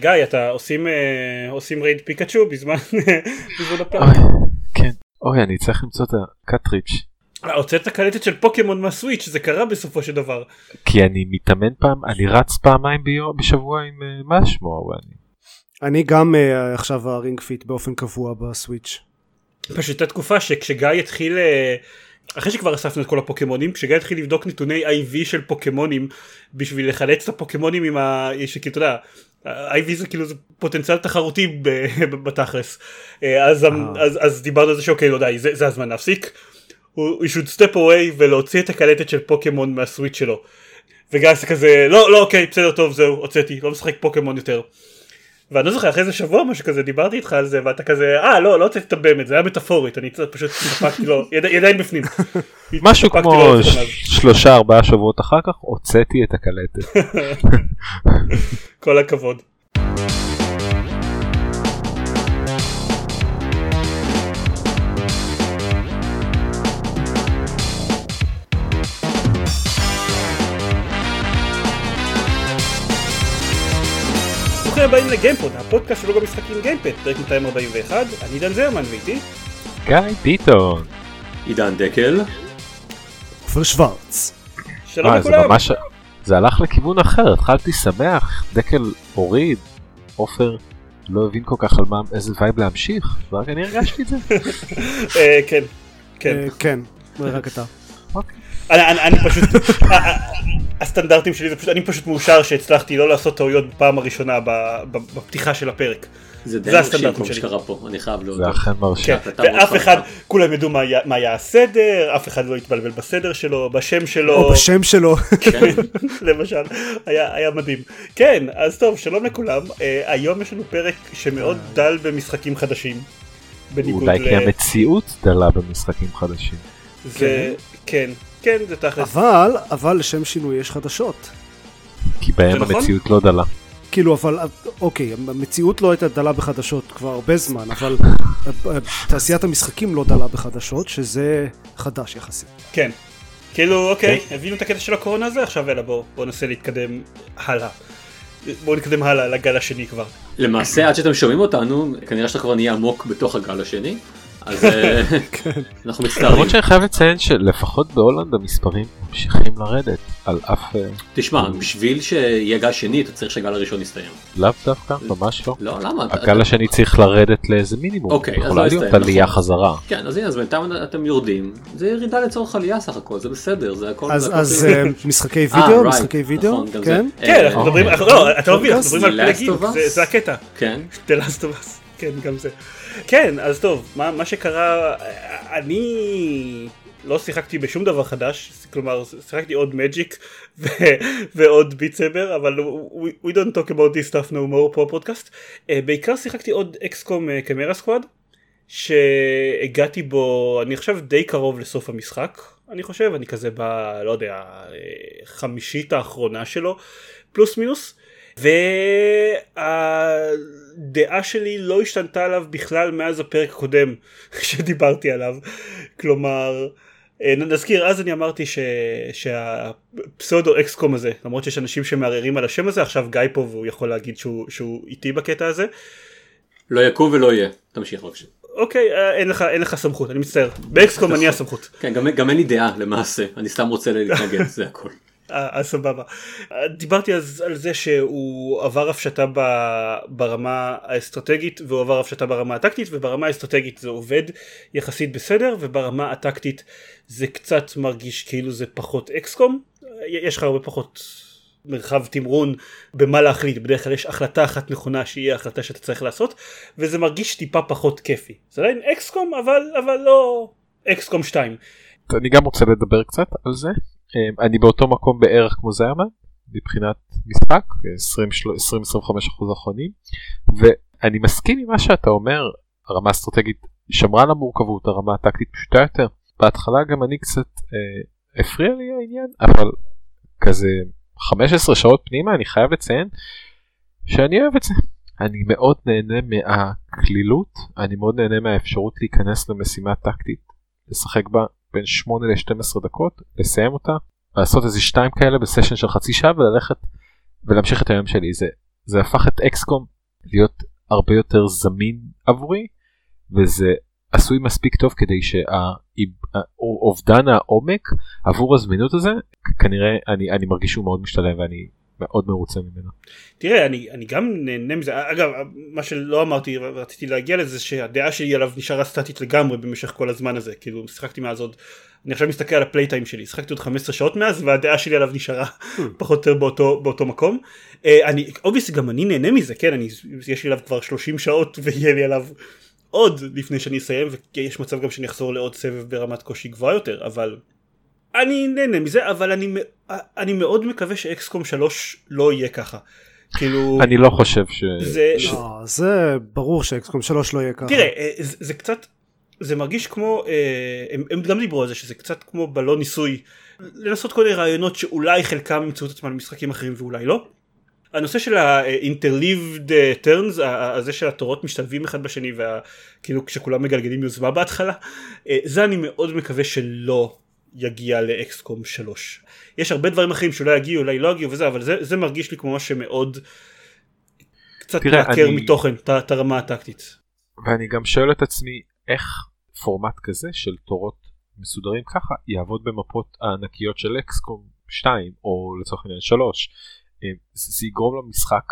גיא אתה עושים אה, עושים raid פיקאצ'ו בזמן בזמן הפרק. אוי, כן. אוי, אני צריך למצוא את ה cartridge. אה, הוצאת קלטת של פוקימון מה Switch זה קרה בסופו של דבר. כי אני מתאמן פעם, אני רץ פעמיים ביום, בשבוע עם אה, מה שמו, ואני... אני גם אה, עכשיו ה Ring Fit באופן קבוע ב Switch. פשוט הייתה תקופה שכשגיא התחיל אה, אחרי שכבר אספנו את כל הפוקימונים כשגיא התחיל לבדוק נתוני IV של פוקימונים בשביל לחלץ את הפוקימונים עם ה... שכאילו אתה יודע. IV זה כאילו זה פוטנציאל תחרותי בתכלס. אה, אז, אז, אז דיברנו על זה שאוקיי לא די זה, זה הזמן להפסיק. הוא should step away ולהוציא את הקלטת של פוקימון מהסוויץ' שלו. וגיא זה כזה לא לא אוקיי בסדר טוב זהו הוצאתי לא משחק פוקימון יותר ואני לא זוכר אחרי איזה שבוע משהו כזה דיברתי איתך על זה ואתה כזה אה לא לא הוצאתי את הבאמת זה היה מטאפורית אני פשוט הסתפקתי לו יד- ידיים בפנים. משהו כמו את. שלושה ארבעה שבועות אחר כך הוצאתי את הקלטת. כל הכבוד. ברוכים הבאים לגיימפוד, הפודקאסט של לוגו משחקים גיימפד, פרק 241, אני דן זרמן ואיתי. גיא ביטון. עידן דקל, עופר שוורץ. שלום אה, זה לכולם. ממש, זה הלך לכיוון אחר, התחלתי שמח, דקל הוריד, עופר לא הבין כל כך על מה, איזה vibe להמשיך, ורק אני הרגשתי את זה. אה, כן, כן. אה, כן, רק אתה. אני, אני, אני פשוט, ה- ה- הסטנדרטים שלי זה פשוט, אני פשוט מאושר שהצלחתי לא לעשות טעויות בפעם הראשונה ב- ב- בפתיחה של הפרק. זה די זה מרשים שלי. שקרה פה, אני חייב זה להודות. אכן מרשים. כן, ואף אחד. כולם ידעו מה היה- מה היה הסדר, אף אחד לא התבלבל בסדר שלו, בשם שלו, או בשם שלו. כן, למשל, היה, היה מדהים. כן, אז טוב, שלום לכולם, אה, היום יש לנו פרק שמאוד דל במשחקים חדשים. אולי ל... כי המציאות דלה במשחקים חדשים. זה, כן, כן, זה תכלס. אבל, אבל לשם שינוי יש חדשות. כי בהם נכון? המציאות לא דלה. כאילו, אבל, אוקיי, המציאות לא הייתה דלה בחדשות כבר הרבה זמן, אבל תעשיית המשחקים לא דלה בחדשות, שזה חדש יחסית. כן. כאילו אוקיי, הבינו את הקטע של הקורונה הזה, עכשיו יאללה בואו בוא ננסה להתקדם הלאה. בואו נתקדם הלאה לגל השני כבר. למעשה עד שאתם שומעים אותנו, כנראה שאתה כבר נהיה עמוק בתוך הגל השני, אז אה, אנחנו מצטערים. למרות שאני חייב לציין שלפחות בהולנד המספרים ממשיכים לרדת על אף אה, תשמע, בשביל שיהיה גל שני אתה צריך שהגל הראשון יסתיים. לאו דווקא ממש לא. לא, למה? הגל השני צריך לרדת לאיזה מינימום. אוקיי, אז יכולה לא להיות הסתיים, עלייה נכון. חזרה. כן, אז הנה, אז בינתיים אתם יורדים, זה ירידה לצורך עלייה סך הכל, זה בסדר, זה הכל... אז. אה, משחקי אה, וידאו, משחקי וידאו, נכון, גם כן? כן, אה, אנחנו מדברים, לא, אתה לא מבין, אנחנו מדברים על פלגים? זה- הקטע. כן, כן, גם זה. כן, אז טוב, מה, מה שקרה, אני לא שיחקתי בשום דבר חדש, כלומר שיחקתי עוד מג'יק ו- ועוד ביט סבר, אבל we, we don't talk about this stuff no more פה בפודקאסט. Uh, בעיקר שיחקתי עוד אקסקום קמרה סקוואד, שהגעתי בו, אני חושב די קרוב לסוף המשחק, אני חושב, אני כזה ב... לא יודע, אה, חמישית האחרונה שלו, פלוס מינוס. והדעה שלי לא השתנתה עליו בכלל מאז הפרק הקודם שדיברתי עליו. כלומר, אה, נזכיר, אז אני אמרתי ש... שהפסאודו אקסקום הזה, למרות שיש אנשים שמערערים על השם הזה, עכשיו גיא פה והוא יכול להגיד שהוא, שהוא איתי בקטע הזה. לא יקום ולא יהיה, תמשיך בבקשה. אוקיי, אה, אין לך, אין לך סמכות, אני מצטער. באקסקום אני הסמכות. כן, גם- גם אין לי דעה למעשה, אני סתם רוצה להתנגד, זה הכל. אה, אז סבבה. אה, דיברתי אז על זה שהוא עבר הפשטה ברמה האסטרטגית והוא עבר הפשטה ברמה הטקטית וברמה האסטרטגית זה עובד יחסית בסדר וברמה הטקטית זה קצת מרגיש כאילו זה פחות אקסקום. אה, יש לך הרבה פחות מרחב תמרון במה להחליט בדרך כלל יש החלטה אחת נכונה שהיא ההחלטה שאתה צריך לעשות וזה מרגיש טיפה פחות כיפי. זה עדיין אקסקום אבל אבל לא אקסקום 2. אני גם רוצה לדבר קצת על זה. אה, אני באותו מקום בערך כמו זיירמן מבחינת משחק 20-25% אחרונים ואני מסכים עם מה שאתה אומר הרמה האסטרטגית שמרה על המורכבות הרמה הטקטית פשוטה יותר בהתחלה גם אני קצת אה, הפריע לי העניין אבל כזה 15 שעות פנימה אני חייב לציין שאני אוהב את זה. אני מאוד נהנה מהקלילות אני מאוד נהנה מהאפשרות להיכנס למשימה טקטית לשחק בה בין 8 ל-12 דקות לסיים אותה לעשות איזה שתיים כאלה בסשן של חצי שעה וללכת ולהמשיך את היום שלי. זה זה הפך את אקסקום להיות הרבה יותר זמין עבורי וזה עשוי מספיק טוב כדי שאובדן העומק עבור הזמינות הזה כנראה אני אני מרגיש שהוא מאוד משתלם ואני מאוד מרוצה ממנו. תראה אני, אני גם נהנה מזה אגב מה שלא אמרתי ורציתי להגיע לזה שהדעה שלי עליו נשארה סטטית לגמרי במשך כל הזמן הזה כאילו שיחקתי מאז עוד אני עכשיו מסתכל על ה playtime שלי שיחקתי עוד 15 שעות מאז והדעה שלי עליו נשארה פחות או יותר באותו, באותו מקום. אה, אני obviously גם אני נהנה מזה כן אני יש לי עליו כבר 30 שעות ויהיה לי עליו עוד לפני שאני אסיים ויש מצב גם שאני אחזור לעוד סבב ברמת קושי גבוהה יותר אבל אני נהנה מזה אבל אני, אני מאוד מקווה ש XCOM 3 לא יהיה ככה. כאילו אני לא חושב ש... זה, ש... לא, זה ברור ש XCOM 3 לא יהיה ככה. תראה אה, זה, זה קצת זה מרגיש כמו אה, הם, הם גם דיברו על זה שזה קצת כמו בלון ניסוי לנסות כל מיני רעיונות שאולי חלקם ימצאו את עצמם במשחקים אחרים ואולי לא. הנושא של ה-interleaved turns, הזה שהתורות משתלבים אחד בשני וכאילו כשכולם מגלגלים יוזמה בהתחלה, אה, זה אני מאוד מקווה שלא יגיע לאקסקום 3. יש הרבה דברים אחרים שאולי יגיעו, אולי לא יגיעו וזה, אבל זה, זה מרגיש לי כמו משהו שמאוד קצת מעקר אני... מתוכן את הרמה הטקטית. ואני גם שואל את עצמי איך פורמט כזה של תורות מסודרים ככה יעבוד במפות הענקיות של אקסקום 2 או לצורך העניין 3 אה, זה יגרום למשחק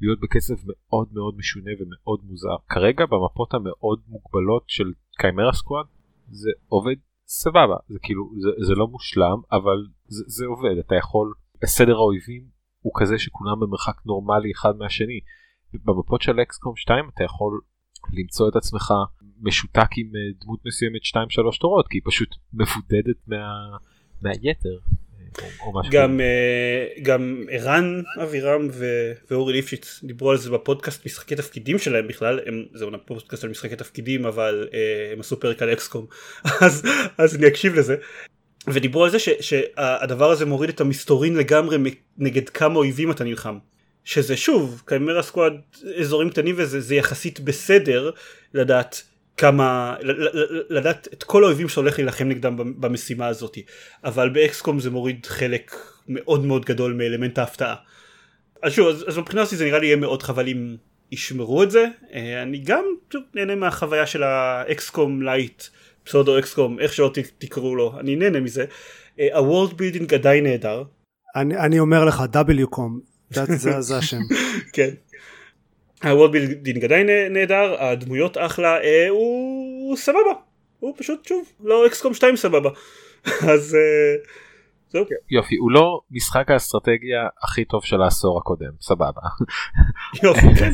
להיות בקצב מאוד מאוד משונה ומאוד מוזר כרגע במפות המאוד מוגבלות של קיימרה סקוואד זה עובד סבבה זה כאילו זה, זה לא מושלם אבל זה, זה עובד אתה יכול סדר האויבים הוא כזה שכולם במרחק נורמלי אחד מהשני במפות של אקסקום 2 אתה יכול למצוא את עצמך משותק עם אה, דמות מסוימת 2-3 תורות כי היא פשוט מבודדת מה, מהיתר. גם אה, גם ערן אבירם ואורי ליפשיץ דיברו על זה בפודקאסט משחקי תפקידים שלהם בכלל. הם זה אומנם פודקאסט על משחקי תפקידים אבל אה, הם עשו פרק על אקסקום. אז אז אני אקשיב לזה. ודיברו על זה ש, שהדבר הזה מוריד את המסתורין לגמרי נגד כמה אויבים אתה נלחם. שזה שוב קיימרה סקואד אזורים קטנים וזה יחסית בסדר לדעת כמה לדעת את כל האויבים שהולך להילחם נגדם במשימה הזאת אבל באקסקום זה מוריד חלק מאוד מאוד גדול מאלמנט ההפתעה. אז שוב אז, אז מבחינה הזאת זה נראה לי יהיה מאוד חבל אם ישמרו את זה אה, אני גם נהנה מהחוויה של ה XCOM lite pseudo XCOM איך שלא תקראו לו אני נהנה מזה אה, building עדיין נהדר. אני, אני אומר לך WCOM זה, זה השם. כן. ה world building עדיין נהדר, הדמויות אחלה, אה, הוא סבבה, הוא פשוט שוב לא XCOM 2 סבבה, אז אה, זהו. יופי, הוא לא משחק האסטרטגיה הכי טוב של העשור הקודם, סבבה. יופי, כן.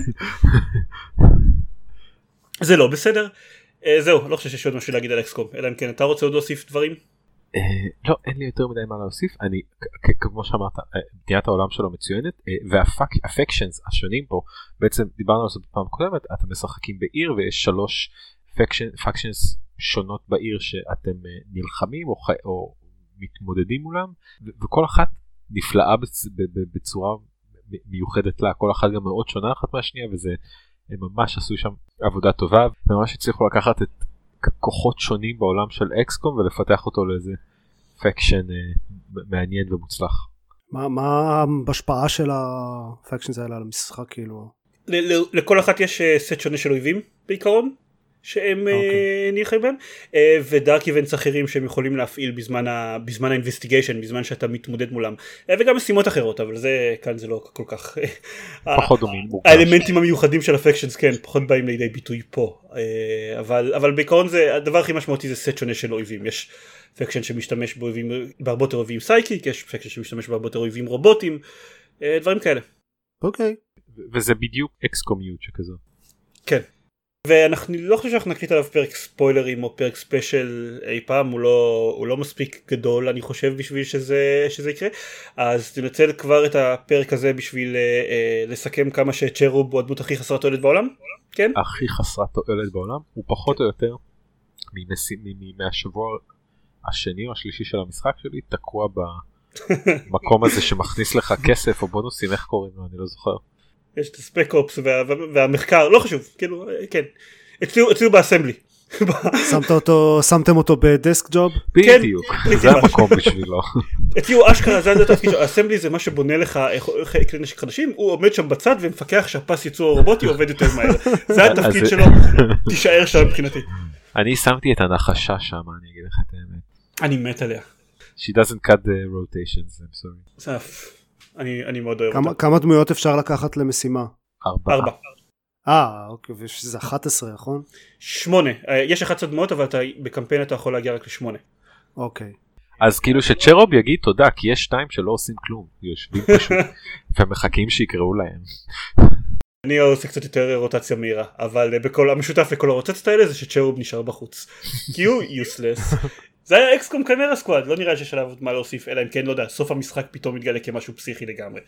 זה לא בסדר. אה, זהו, לא חושב שיש עוד משהו להגיד על אקסקום, אלא אם כן אתה רוצה עוד להוסיף דברים? אה, לא אין לי יותר מדי מה להוסיף. אני כמו שאמרת אה, בניית העולם שלו מצוינת אה, והפקשנס השונים פה בעצם דיברנו על זה בפעם קודמת אתם משחקים בעיר ויש שלוש פקשנס שונות בעיר שאתם נלחמים או, או מתמודדים מולם וכל אחת נפלאה בצורה מיוחדת לה. כל אחת גם מאוד שונה אחת מהשנייה וזה ממש עשו שם עבודה טובה וממש הצליחו לקחת את כוחות שונים בעולם של אקסקום ולפתח אותו לאיזה פקשן אה, מעניין ומוצלח. מה, מה ההשפעה של הפקשן האלה על המשחק כאילו? לכל אחת יש סט אה, שונה של אויבים בעיקרון שהם okay. אוקיי. נלחמים בהם ו dark events אחרים שהם יכולים להפעיל בזמן בזמן ה investigation בזמן שאתה מתמודד מולם וגם משימות אחרות אבל זה כאן זה לא כל כך פחות דומים האלמנטים המיוחדים של ה factions כן פחות באים לידי ביטוי פה אבל אבל בעיקרון זה הדבר הכי משמעותי זה סט שונה של אויבים יש faction שמשתמש באויבים בהרבה יותר אויבים psychic יש faction שמשתמש בהרבה יותר אויבים רובוטים דברים כאלה. אוקיי. וזה בדיוק אקסקומיות שכזו. כן. ואנחנו לא חושב שאנחנו נקליט עליו פרק ספוילרים או פרק special אי פעם הוא לא הוא לא מספיק גדול אני חושב בשביל שזה שזה יקרה אז תנצל כבר את הפרק הזה בשביל אה, אה, לסכם כמה שצ'רוב הוא הדמות הכי חסרת תועלת בעולם כן הכי חסרת תועלת בעולם הוא פחות כן. או יותר מהשבוע השני או השלישי של המשחק שלי תקוע במקום הזה שמכניס לך כסף או בונוסים איך קוראים לו אני לא זוכר. יש את הספק אופס וה, והמחקר לא חשוב כאילו כן אצלי, אצלי באסמבלי שמת אותו, שמתם אותו בדסק ג'וב? בדיוק, הייתי זה. המקום בשבילו. אצלי הוא אשכרה זה התפקיד שלו, אסמבלי זה מה שבונה לך כלי נשק חדשים, הוא עומד שם בצד ומפקח שהפס ייצור הרובוטי עובד יותר מהר. זה התפקיד שלו, תישאר שם מבחינתי. אני שמתי את הנחשה שם, אני אגיד לך את האמת. אני מת עליה. She doesn't cut the rotations, I'm sorry. אף- אני אני מאוד אוהב כמה, אותה. כמה דמויות אפשר לקחת למשימה? ארבעה. ארבע. אה, אוקיי, וזה 11, נכון? שמונה. אה, יש 11 דמויות אבל אתה בקמפיין אתה יכול להגיע רק לשמונה. אוקיי. אז כאילו שצ'רוב יגיד תודה כי יש שתיים שלא עושים כלום, יושבים פשוט ומחכים שיקראו להם. אני עושה קצת יותר רוטציה מהירה אבל אה, בכל המשותף לכל הרוטציות האלה זה שצ'רוב נשאר בחוץ. כי הוא יוסלס. זה היה XCOM Chimera Squad לא נראה שיש עליו מה להוסיף אלא אם כן לא יודע סוף המשחק פתאום מתגלה כמשהו פסיכי לגמרי.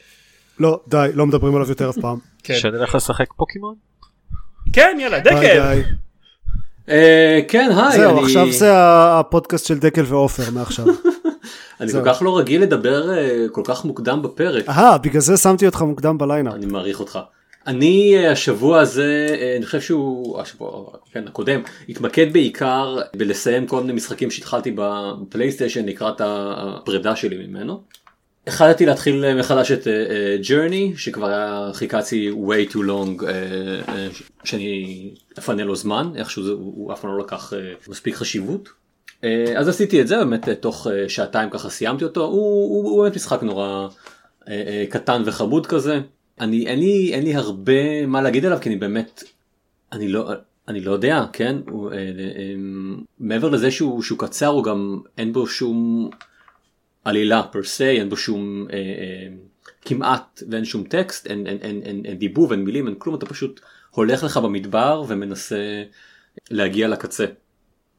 לא, די, לא מדברים עליו יותר אף פעם. כן. שנלך לשחק פוקימון? כן יאללה דקל. אה, כן היי, זהו, עכשיו זה הפודקאסט של דקל ועופר מעכשיו. אני. כל כך לא רגיל לדבר אה, כל כך מוקדם בפרק. אהה, בגלל זה שמתי אותך מוקדם ב lineup. אני מעריך אותך. אני אה, השבוע הזה, אה, אני חושב שהוא, השבוע, כן, הקודם, התמקד בעיקר בלסיים כל מיני משחקים שהתחלתי בפלייסטיישן לקראת הפרידה שלי ממנו. החלטתי להתחיל אה, מחדש את ג'רני, שכבר היה חיכצתי way too long, אה, אה, שאני אפנה לו זמן, איכשהו זה, הוא אף פעם לא לקח אה, מספיק חשיבות. אה, אז עשיתי את זה באמת אה, תוך אה, שעתיים ככה סיימתי אותו הוא, הוא, הוא באמת משחק נורא אה, אה, קטן וחמוד כזה אני אין לי אין לי הרבה מה להגיד עליו כי אני באמת אני לא אני לא יודע כן הוא, אה, אה, מעבר לזה שהוא, שהוא קצר הוא גם אין בו שום עלילה פר סי אין בו שום אה, אה, כמעט ואין שום טקסט אין, אין, אין, אין, אין דיבוב אין מילים אין כלום אתה פשוט הולך לך במדבר ומנסה להגיע לקצה.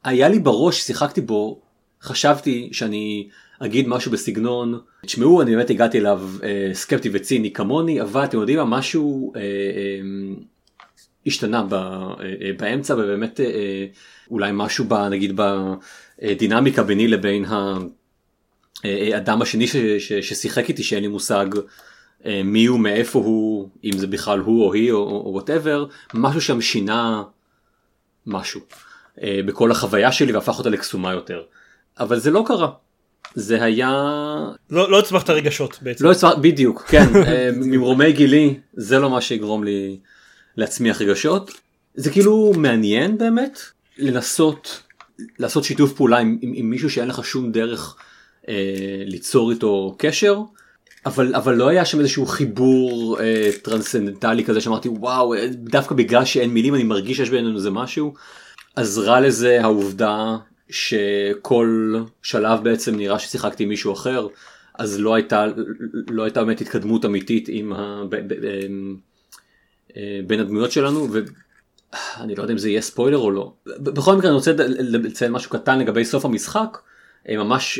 היה לי בראש שיחקתי בו חשבתי שאני אגיד משהו בסגנון תשמעו אני באמת הגעתי אליו אה, סקפטי וציני כמוני אבל אתם יודעים מה משהו אה, אה, השתנה ב, אה, אה, באמצע ובאמת אה, אה, אולי משהו ב, נגיד בדינמיקה ביני לבין האדם השני ש, ש, ששיחק איתי שאין לי מושג אה, מי הוא מאיפה הוא אם זה בכלל הוא או היא או וואטאבר משהו שם שינה משהו אה, בכל החוויה שלי והפך אותה לקסומה יותר. אבל זה לא קרה זה היה לא לא הצמחת רגשות בעצם. לא הצלח בדיוק כן. אה, ממרומי גילי זה לא מה שיגרום לי להצמיח רגשות. זה כאילו מעניין באמת לנסות לעשות שיתוף פעולה עם, עם, עם מישהו שאין לך שום דרך אה, ליצור איתו קשר. אבל אבל לא היה שם איזשהו חיבור אה, טרנסצנדנטלי כזה שאמרתי וואו אה, דווקא בגלל שאין מילים אני מרגיש שיש בינינו איזה משהו. עזרה לזה העובדה שכל שלב בעצם נראה ששיחקתי עם מישהו אחר אז לא הייתה לא הייתה באמת התקדמות אמיתית עם ה... אה, בין הדמויות שלנו ואני לא יודע אם זה יהיה ספוילר או לא. בכל מקרה אני רוצה לציין משהו קטן לגבי סוף המשחק אה, ממש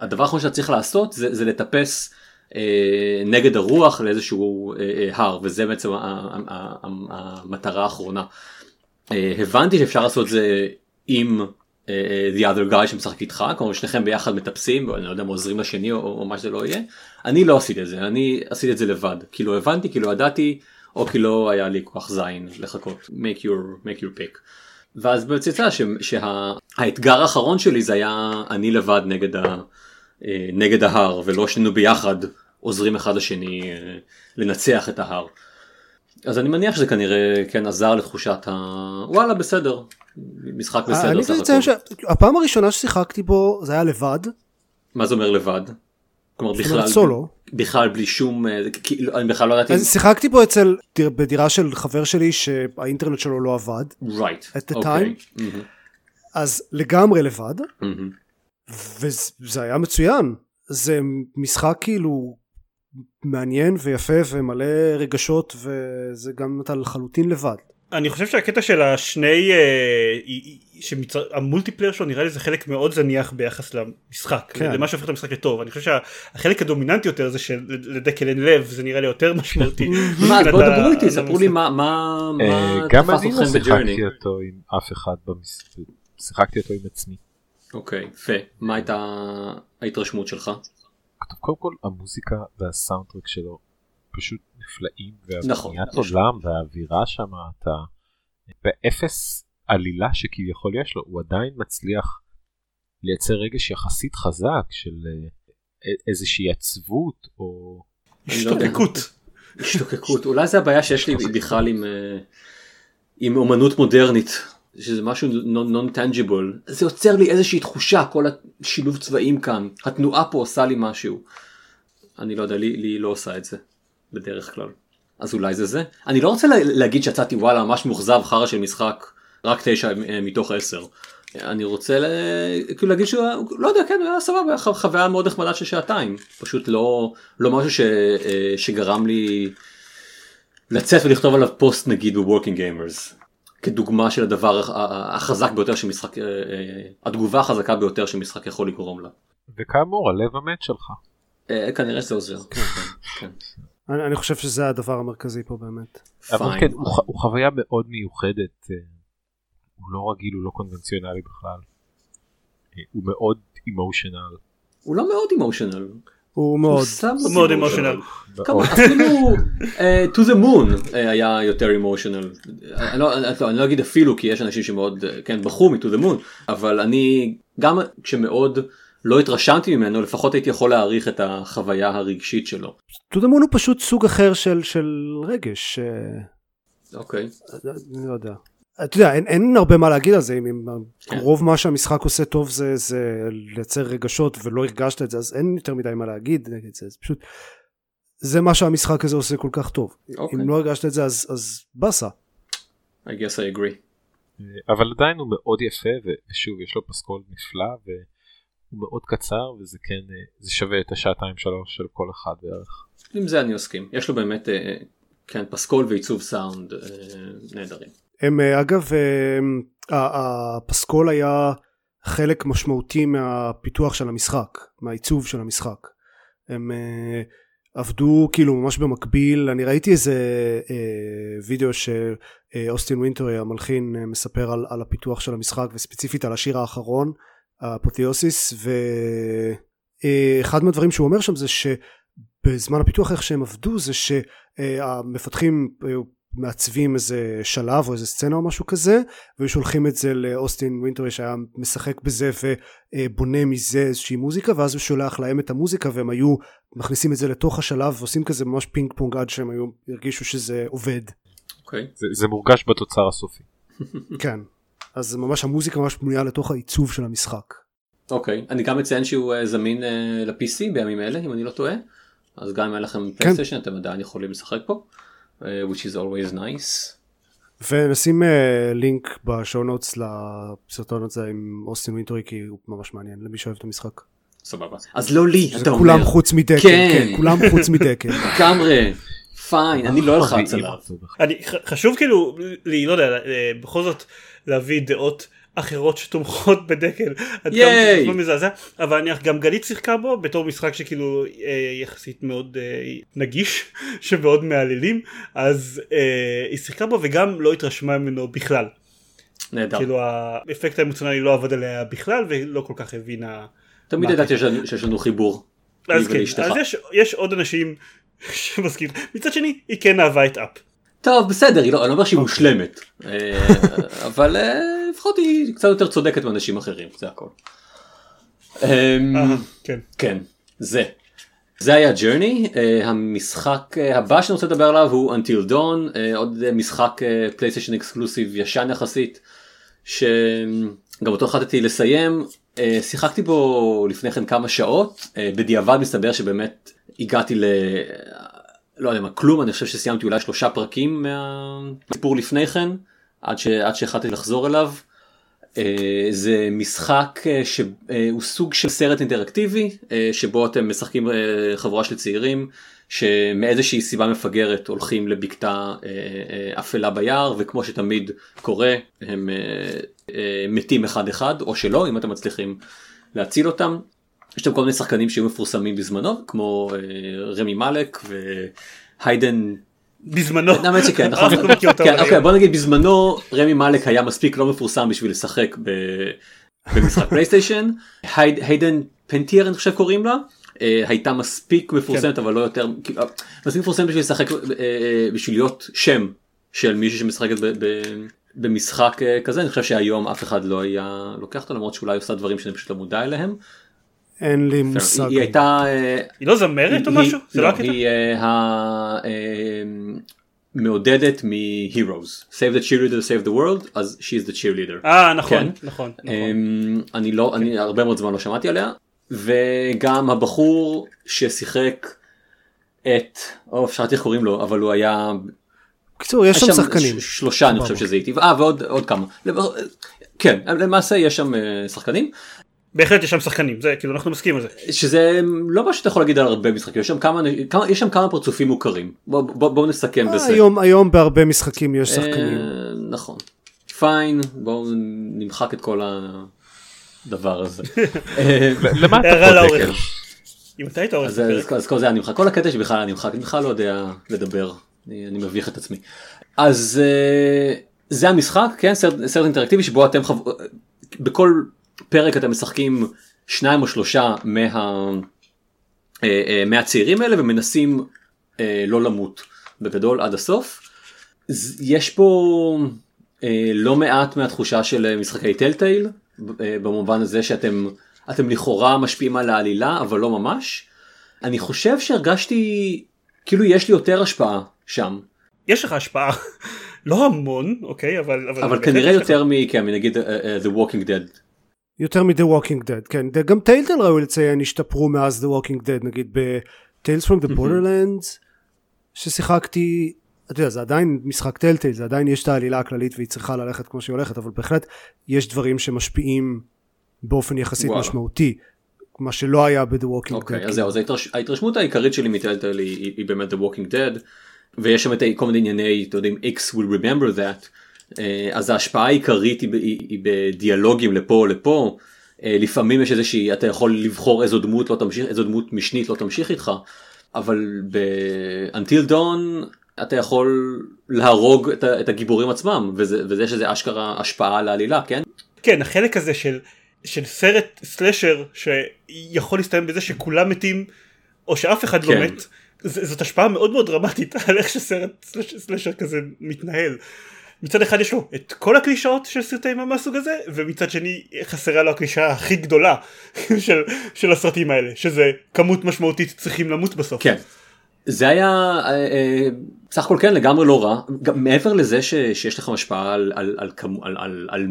הדבר האחרון שאתה צריך לעשות זה, זה לטפס אה, נגד הרוח לאיזשהו הר וזה בעצם המטרה האחרונה. הבנתי שאפשר לעשות זה עם the other guy שמשחק איתך, כלומר שניכם ביחד מטפסים, אני לא יודע, מה, עוזרים לשני או, או מה שזה לא יהיה. אני לא עשיתי את זה, אני עשיתי את זה לבד, כי לא הבנתי, כי לא ידעתי, או כי לא היה לי כך זין לחכות, make your, make your pick. ואז באמת יצא שהאתגר האחרון שלי זה היה אני לבד נגד, ה, אה, נגד ההר, ולא שנינו ביחד עוזרים אחד לשני אה, לנצח את ההר. אז אני מניח שזה כנראה כן עזר לתחושת ה... וואלה בסדר, משחק בסדר אה, אני סך רוצה לציין הכל. שהפעם הראשונה ששיחקתי בו זה היה לבד, מה זה אומר לבד? כלומר בכלל, סולו. בכלל בלי שום, אה, כאילו, אני בכלל לא ידעתי, אז שיחקתי בו אצל, בדירה של חבר שלי שהאינטרנט שלו לא עבד, right, at the time. מהמם, אז לגמרי לבד, מהמם. וזה היה מצוין. זה משחק כאילו מעניין ויפה ומלא רגשות וזה גם אתה לחלוטין לבד. אני חושב שהקטע של השני אה, שמצר... המולטיפלייר שלו נראה לי זה חלק מאוד זניח ביחס למשחק כן. למה שהופך את המשחק לטוב אני חושב שהחלק הדומיננטי יותר זה שלדקל אין לב זה נראה לי יותר משמעותי. מה, ה- דברו איתי, ספרו לי. מה, מה, אה, מה גם תפס אני לא אתכם בג'רני. שיחקתי אותו עם אף אחד במס... שיחקתי אותו עם עצמי. אוקיי, יפה, מה הייתה ההתרשמות שלך? כתוב קודם כל המוזיקה וה soundtrack שלו פשוט נפלאים נכון, והבניית נכון. עולם והאווירה שם אתה באפס העלילה שכביכול יש לו הוא עדיין מצליח לייצר רגש יחסית חזק של אה, איזושהי עצבות או לא. השתוקקות. השתוקקות אולי זה הבעיה שיש לי בכלל עם, אה, עם אומנות מודרנית שזה משהו נון טנג'יבול זה יוצר לי איזושהי תחושה כל השילוב צבעים כאן. התנועה פה עושה לי משהו. אני לא יודע לי, לי לא עושה את זה בדרך כלל. אז אולי זה זה. אני לא רוצה לה, להגיד שיצאתי וואלה ממש מאוכזב חרא של משחק רק תשע אה, מתוך עשר. אני רוצה לה, כאילו להגיד שהוא לא יודע כן היה סבבה ח- חוויה מאוד נחמדה של שעתיים. פשוט לא לא משהו ש, אה, שגרם לי לצאת ולכתוב עליו פוסט נגיד ב Working Gamers כדוגמה של הדבר החזק ביותר שמשחק אה, אה, התגובה החזקה ביותר שמשחק יכול לגרום לה. וכאמור הלב המת שלך. אה, כנראה שזה עוזר. כן. אני, אני חושב שזה הדבר המרכזי פה באמת. אבל. כן הוא, חוויה מאוד מיוחדת הוא לא רגיל הוא לא קונבנציונלי בכלל. הוא מאוד אימושיונל. הוא לא מאוד אימושיונל. הוא מאוד. הוא מאוד אמושיונל. אפילו אה, to the moon אה, היה יותר אמושיונל. אני לא- לא- אני לא אגיד אפילו כי יש אנשים שמאוד אה, כן בכו מ-to the moon אבל אני גם כשמאוד לא התרשמתי ממנו לפחות הייתי יכול להעריך את החוויה הרגשית שלו. טודמון הוא פשוט סוג אחר של, של רגש. אה, אוקיי. אני לא יודע. אתה יודע, אין, אין הרבה מה להגיד על זה, אם, כן. רוב מה שהמשחק עושה טוב זה, זה לייצר רגשות ולא הרגשת את זה, אז אין יותר מדי מה להגיד נגד זה, זה פשוט, זה מה שהמשחק הזה עושה כל כך טוב. אוקיי. אם לא הרגשת את זה אז, אז באסה. I guess I agree. אה, אבל עדיין הוא מאוד יפה ושוב יש לו פסקול נפלא והוא מאוד קצר וזה כן אה, זה שווה את השעתיים שלוש של כל אחד בערך. עם זה אני מסכים. יש לו באמת אה, כן פסקול ועיצוב סאונד נהדרים. הם אה, אגב, אה, הפסקול היה חלק משמעותי מהפיתוח של המשחק, מהעיצוב של המשחק. הם אה, עבדו כאילו ממש במקביל, אני ראיתי איזה אה, וידאו שאוסטין ווינטרי המלחין מספר על, על הפיתוח של המשחק וספציפית על השיר האחרון, Apotheosis, ואחד מהדברים שהוא אומר שם זה שבזמן הפיתוח איך שהם עבדו זה שהמפתחים מעצבים איזה שלב או איזה סצנה או משהו כזה והיו שולחים את זה לאוסטין ווינטרי שהיה משחק בזה ובונה מזה איזושהי מוזיקה ואז הוא שולח להם את המוזיקה והם היו מכניסים את זה לתוך השלב ועושים כזה ממש פינג פונג עד שהם היו הרגישו שזה עובד אוקיי. זה, זה מורגש בתוצר הסופי. כן אז ממש המוזיקה ממש בנויה לתוך העיצוב של המשחק אוקיי. אני גם מציין שהוא אה, זמין אה, ל-PC בימים אלה אם אני לא טועה. אז גם אם היה לכם פלייסטיישן אתם עדיין יכולים לשחק פה. אה, which is always nice. ונשים uh, link ב show notes לסרטון הזה עם אוסטין ווינטרי כי הוא ממש מעניין למי שאוהב את המשחק סבבה. אז לא לי אתה אומר. כולם חוץ מדקל כן. כן כולם חוץ מדקל לגמרי. פיין אני לא אלחץ עליו. חשוב כאילו לא יודע אה, בכל זאת להביא דעות אחרות שתומכות בדקל עד כמה לא מזעזע אבל אני גם גלית שיחקה בו בתור משחק שכאילו אה, יחסית מאוד אה, נגיש שמאוד מהללים אז אה, היא שיחקה בו וגם לא התרשמה ממנו בכלל נהדר. כאילו האפקט האמוציונלי לא עבד עליה בכלל ולא כל כך הבינה תמיד ידעתי שיש לנו- חיבור. אז כן. אז יש, יש עוד אנשים שמזכיר מצד שני היא כן אהבה את אפ טוב בסדר היא לא, אני לא אומר שהיא מושלמת אה, אבל אה, לפחות היא קצת יותר צודקת מאנשים אחרים זה הכל. אמ, אה, כן כן זה. זה היה ג'רני המשחק הבא שאני רוצה לדבר עליו הוא Until Dawn עוד משחק פלייסטיישן exclusive ישן יחסית שגם אותו החלטתי לסיים שיחקתי בו לפני כן כמה שעות בדיעבד מסתבר שבאמת הגעתי ל... לא יודע מה כלום אני חושב שסיימתי אולי שלושה פרקים מהסיפור לפני כן עד, שהחלטתי לחזור אליו. אה, זה משחק אה, שהוא סוג של סרט אינטראקטיבי אה, שבו אתם משחקים אה, חבורה של צעירים שמאיזושהי סיבה מפגרת הולכים לבקתה אה, אה, אפלה ביער וכמו שתמיד קורה הם אה, אה, מתים אחד אחד או שלא אם אתם מצליחים להציל אותם. יש שם כל מיני שחקנים שהיו מפורסמים בזמנו כמו אה, רמי מאלק והיידן בזמנו האמת שכן, נכון. כן. אוקיי, בוא נגיד בזמנו רמי מאלק היה מספיק לא מפורסם בשביל לשחק במשחק פלייסטיישן. הייד- היידן פנטייר אני חושב קוראים לה. אה, הייתה מספיק מפורסמת אבל לא יותר מספיק מפורסמת בשביל לשחק אה, אה, בשביל להיות שם של מישהו שמשחקת ב- במשחק אה, כזה אני חושב שהיום אף אחד לא היה לוקח אותו למרות שאולי עושה דברים שאני פשוט לא מודע אליהם. אין לי מושג. היא הייתה אה, היא לא זמרת או משהו? זה לא לא, הקטע? היא אה, ה- אה, מעודדת מ-Heroes. Save the cheerleader, save the world, אז she is the cheerleader. אה נכון כן. נכון. נכון. אמ, אני לא, אני הרבה מאוד זמן לא שמעתי עליה, וגם הבחור ששיחק את, או שכחתי איך קוראים לו, אבל הוא היה, בקיצור יש שם שחקנים. שלושה אני חושב. שזה איתי, אה ועוד עוד כמה, כן, למעשה יש שם אה, שחקנים, בהחלט יש שם שחקנים זה כאילו אנחנו מסכימים על זה. שזה לא מה שאתה יכול להגיד על הרבה משחקים, יש שם כמה, כמה, יש שם כמה פרצופים מוכרים, בואו בוא, בוא נסכם אה, בזה. היום היום בהרבה משחקים יש שחקנים. אה, נכון. פיין, בואו נמחק את כל הדבר הזה. אה, למה אתה לאורך. דקל? אם אתה היית עורך אז, אז, כל זה היה נמחק, כל הקטע שבכלל היה נמחק, אני בכלל לא יודע לדבר, אני, אני מביך את עצמי. אז אה, זה המשחק, כן, סרט, סרט אינטראקטיבי שבו אתם. בכל פרק אתם משחקים שניים או שלושה מה, אה, אה, מהצעירים האלה ומנסים אה, לא למות בגדול עד הסוף. יש פה אה, לא מעט מהתחושה של משחקי טלטייל, אה, במובן הזה שאתם אתם לכאורה משפיעים על העלילה אבל לא ממש. אני חושב שהרגשתי כאילו יש לי יותר השפעה שם, יש לך השפעה לא המון אוקיי אבל אבל בהחלט כנראה יש לך. יותר מכן, נגיד אה, אה, The Walking Dead. יותר מ-The Walking Dead, כן. גם טיילטל ראוי לציין השתפרו מאז The Walking Dead, נגיד ב-Tales from the Borderlands, ששיחקתי, אתה יודע, זה עדיין משחק טלטייל, זה עדיין יש את העלילה הכללית והיא צריכה ללכת כמו שהיא הולכת, אבל בהחלט יש דברים שמשפיעים באופן יחסית וואלה. משמעותי, מה שלא היה ב-The Walking אוקיי, Dead. אז זהו, אז ההתרש... ההתרשמות העיקרית שלי מטלטל היא, היא, היא באמת The Walking Dead, ויש שם את כל מיני ענייני, אתה יודע, X will remember that, אז ההשפעה העיקרית היא, היא, היא בדיאלוגים לפה או לפה, אה, לפעמים יש איזושהי, אתה יכול לבחור איזו דמות לא תמשיך, איזו דמות משנית לא תמשיך איתך, אבל ב-Until Dawn אתה יכול להרוג את, את הגיבורים עצמם, וזה, וזה יש איזה אשכרה השפעה על העלילה, כן? כן החלק הזה של של סרט סלשר שיכול להסתיים בזה שכולם מתים או שאף אחד לא כן. מת ז- זאת השפעה מאוד מאוד דרמטית על איך שסרט סלש- סלשר כזה מתנהל. מצד אחד יש לו את כל הקלישאות של סרטי אימה מהסוג הזה ומצד שני חסרה לו הקלישאה הכי גדולה של, של הסרטים האלה שזה כמות משמעותית צריכים למות בסוף. כן. זה היה אה, אה, סך הכל כן לגמרי לא רע גם מעבר לזה ש, שיש לכם השפעה על, על, על, על, על, על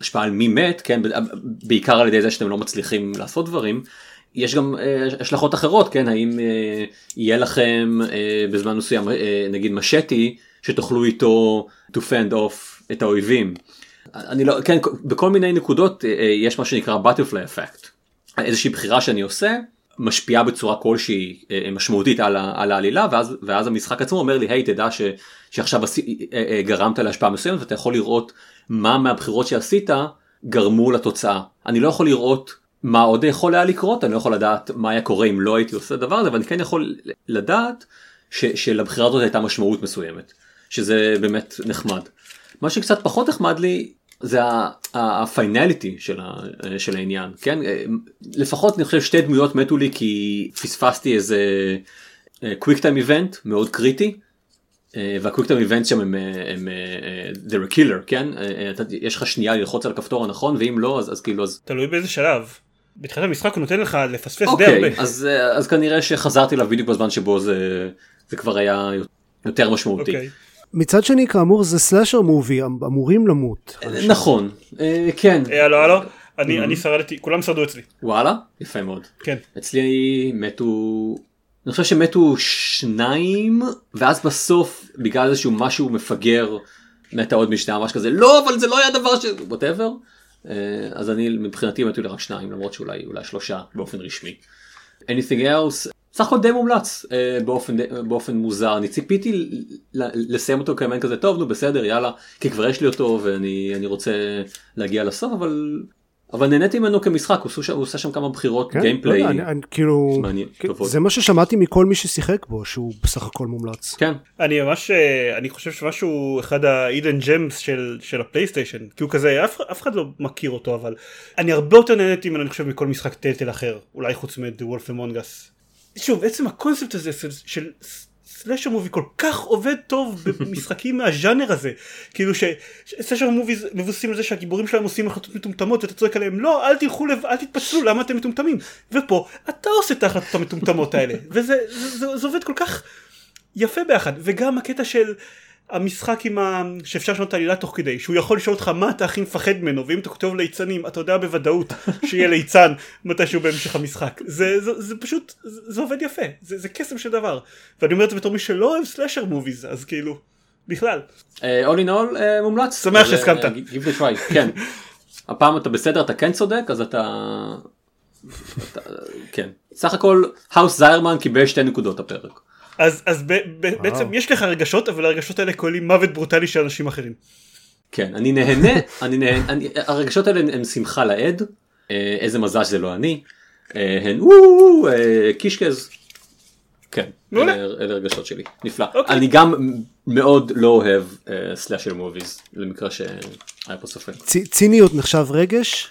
השפעה על מי מת כן בעיקר על ידי זה שאתם לא מצליחים לעשות דברים יש גם אה, השלכות אחרות כן האם אה, יהיה לכם אה, בזמן מסוים אה, נגיד משטי שתוכלו איתו to fend off את האויבים. אני לא כן בכל מיני נקודות אה, אה, יש מה שנקרא butterfly effect איזושהי בחירה שאני עושה משפיעה בצורה כלשהי אה, משמעותית על, ה- על העלילה ואז, ואז המשחק עצמו אומר לי היי תדע ש, שעכשיו עשי, גרמת להשפעה מסוימת ואתה יכול לראות מה מהבחירות שעשית גרמו לתוצאה. אני לא יכול לראות מה עוד יכול היה לקרות אני לא יכול לדעת מה היה קורה אם לא הייתי עושה דבר הזה אבל אני כן יכול לדעת ש, שלבחירה הזאת הייתה משמעות מסוימת שזה באמת נחמד. מה שקצת פחות נחמד לי זה הפיינליטי של, ה, של העניין כן לפחות אני חושב שתי דמויות מתו לי כי פספסתי איזה קוויק טיים איבנט מאוד קריטי. והקוויק טיים איבנט שם הם, הם, הם they're a killer כן יש לך שנייה ללחוץ על הכפתור הנכון ואם לא אז, אז כאילו אז תלוי באיזה שלב. בתחילת המשחק הוא נותן לך לפספס די אוקיי הרבה. אז, אז כנראה שחזרתי אליו בדיוק בזמן שבו זה, זה כבר היה יותר משמעותי. אוקיי. מצד שני כאמור זה סלאשר מובי אמ- אמורים למות. נכון אה, כן אה, הלו הלו אני אני שרדתי כולם שרדו אצלי. וואלה יפה מאוד. כן. אצלי מתו אני חושב שמתו שניים ואז בסוף בגלל איזשהו משהו מפגר מתה עוד משנה ממש כזה לא אבל זה לא היה דבר ש... ווטאבר. אז אני מבחינתי מתו לי רק שניים למרות שאולי אולי שלושה באופן רשמי. anything else סך הכל די מומלץ אה, באופן די- באופן מוזר אני ציפיתי ל- ל- לסיים אותו כמובן כזה טוב נו בסדר יאללה כי כבר יש לי אותו ואני אני רוצה להגיע לסוף אבל אבל נהניתי ממנו כמשחק הוא עושה שם- כמה בחירות כן? לא גיימפליי. יודע, אני- אני- כאילו מעניין, כן, טובות. זה מה ששמעתי מכל מי ששיחק בו שהוא בסך הכל מומלץ. כן אני ממש אה, אני חושב שמשהו אחד האידן ג'מס של של הפלייסטיישן כי הוא כזה אף, אף אחד לא מכיר אותו אבל אני הרבה יותר נהניתי ממנו אני חושב מכל משחק טלטל אחר אולי חוץ מ-The Wolf Among Us. שוב עצם הקונספט הזה של, של סלאשר מובי כל כך עובד טוב במשחקים מהז'אנר הזה. כאילו שסלאשר מובי מבוססים על זה שהגיבורים שלהם עושים החלטות מטומטמות ואתה צועק עליהם לא אל תלכו לב אל תתפצלו למה אתם מטומטמים? ופה אתה עושה את ההחלטות המטומטמות האלה. וזה זה, זה, זה עובד כל כך יפה ביחד וגם הקטע של המשחק עם ה... שאפשר לשנות את העלילה תוך כדי שהוא יכול לשאול אותך מה אתה הכי מפחד ממנו ואם אתה כותב ליצנים אתה יודע בוודאות שיהיה ליצן מתישהו בהמשך המשחק זה, זה, זה פשוט זה, זה עובד יפה זה, זה קסם של דבר ואני אומר את זה בתור מי שלא אוהב סלאשר מוביז אז כאילו בכלל. Uh, all in all uh, מומלץ. שמח שהסכמת. Uh, give it try כן. הפעם אתה בסדר אתה כן צודק אז. אתה כן. סך הכל האוס זיירמן קיבל שתי נקודות הפרק. אז, אז ב, ב, בעצם יש לך רגשות אבל הרגשות האלה כוללים מוות ברוטלי של אנשים אחרים. כן אני נהנה אני נהנה אני, הרגשות האלה הם שמחה לעד אה, איזה מזל שזה לא אני אה, הן וואו אה, קישקז. כן. אלה אלה הרגשות שלי נפלא אוקיי. אני גם מאוד לא אוהב סלאשר מוביז למקרה שהיה פה ספק. ציניות נחשב רגש?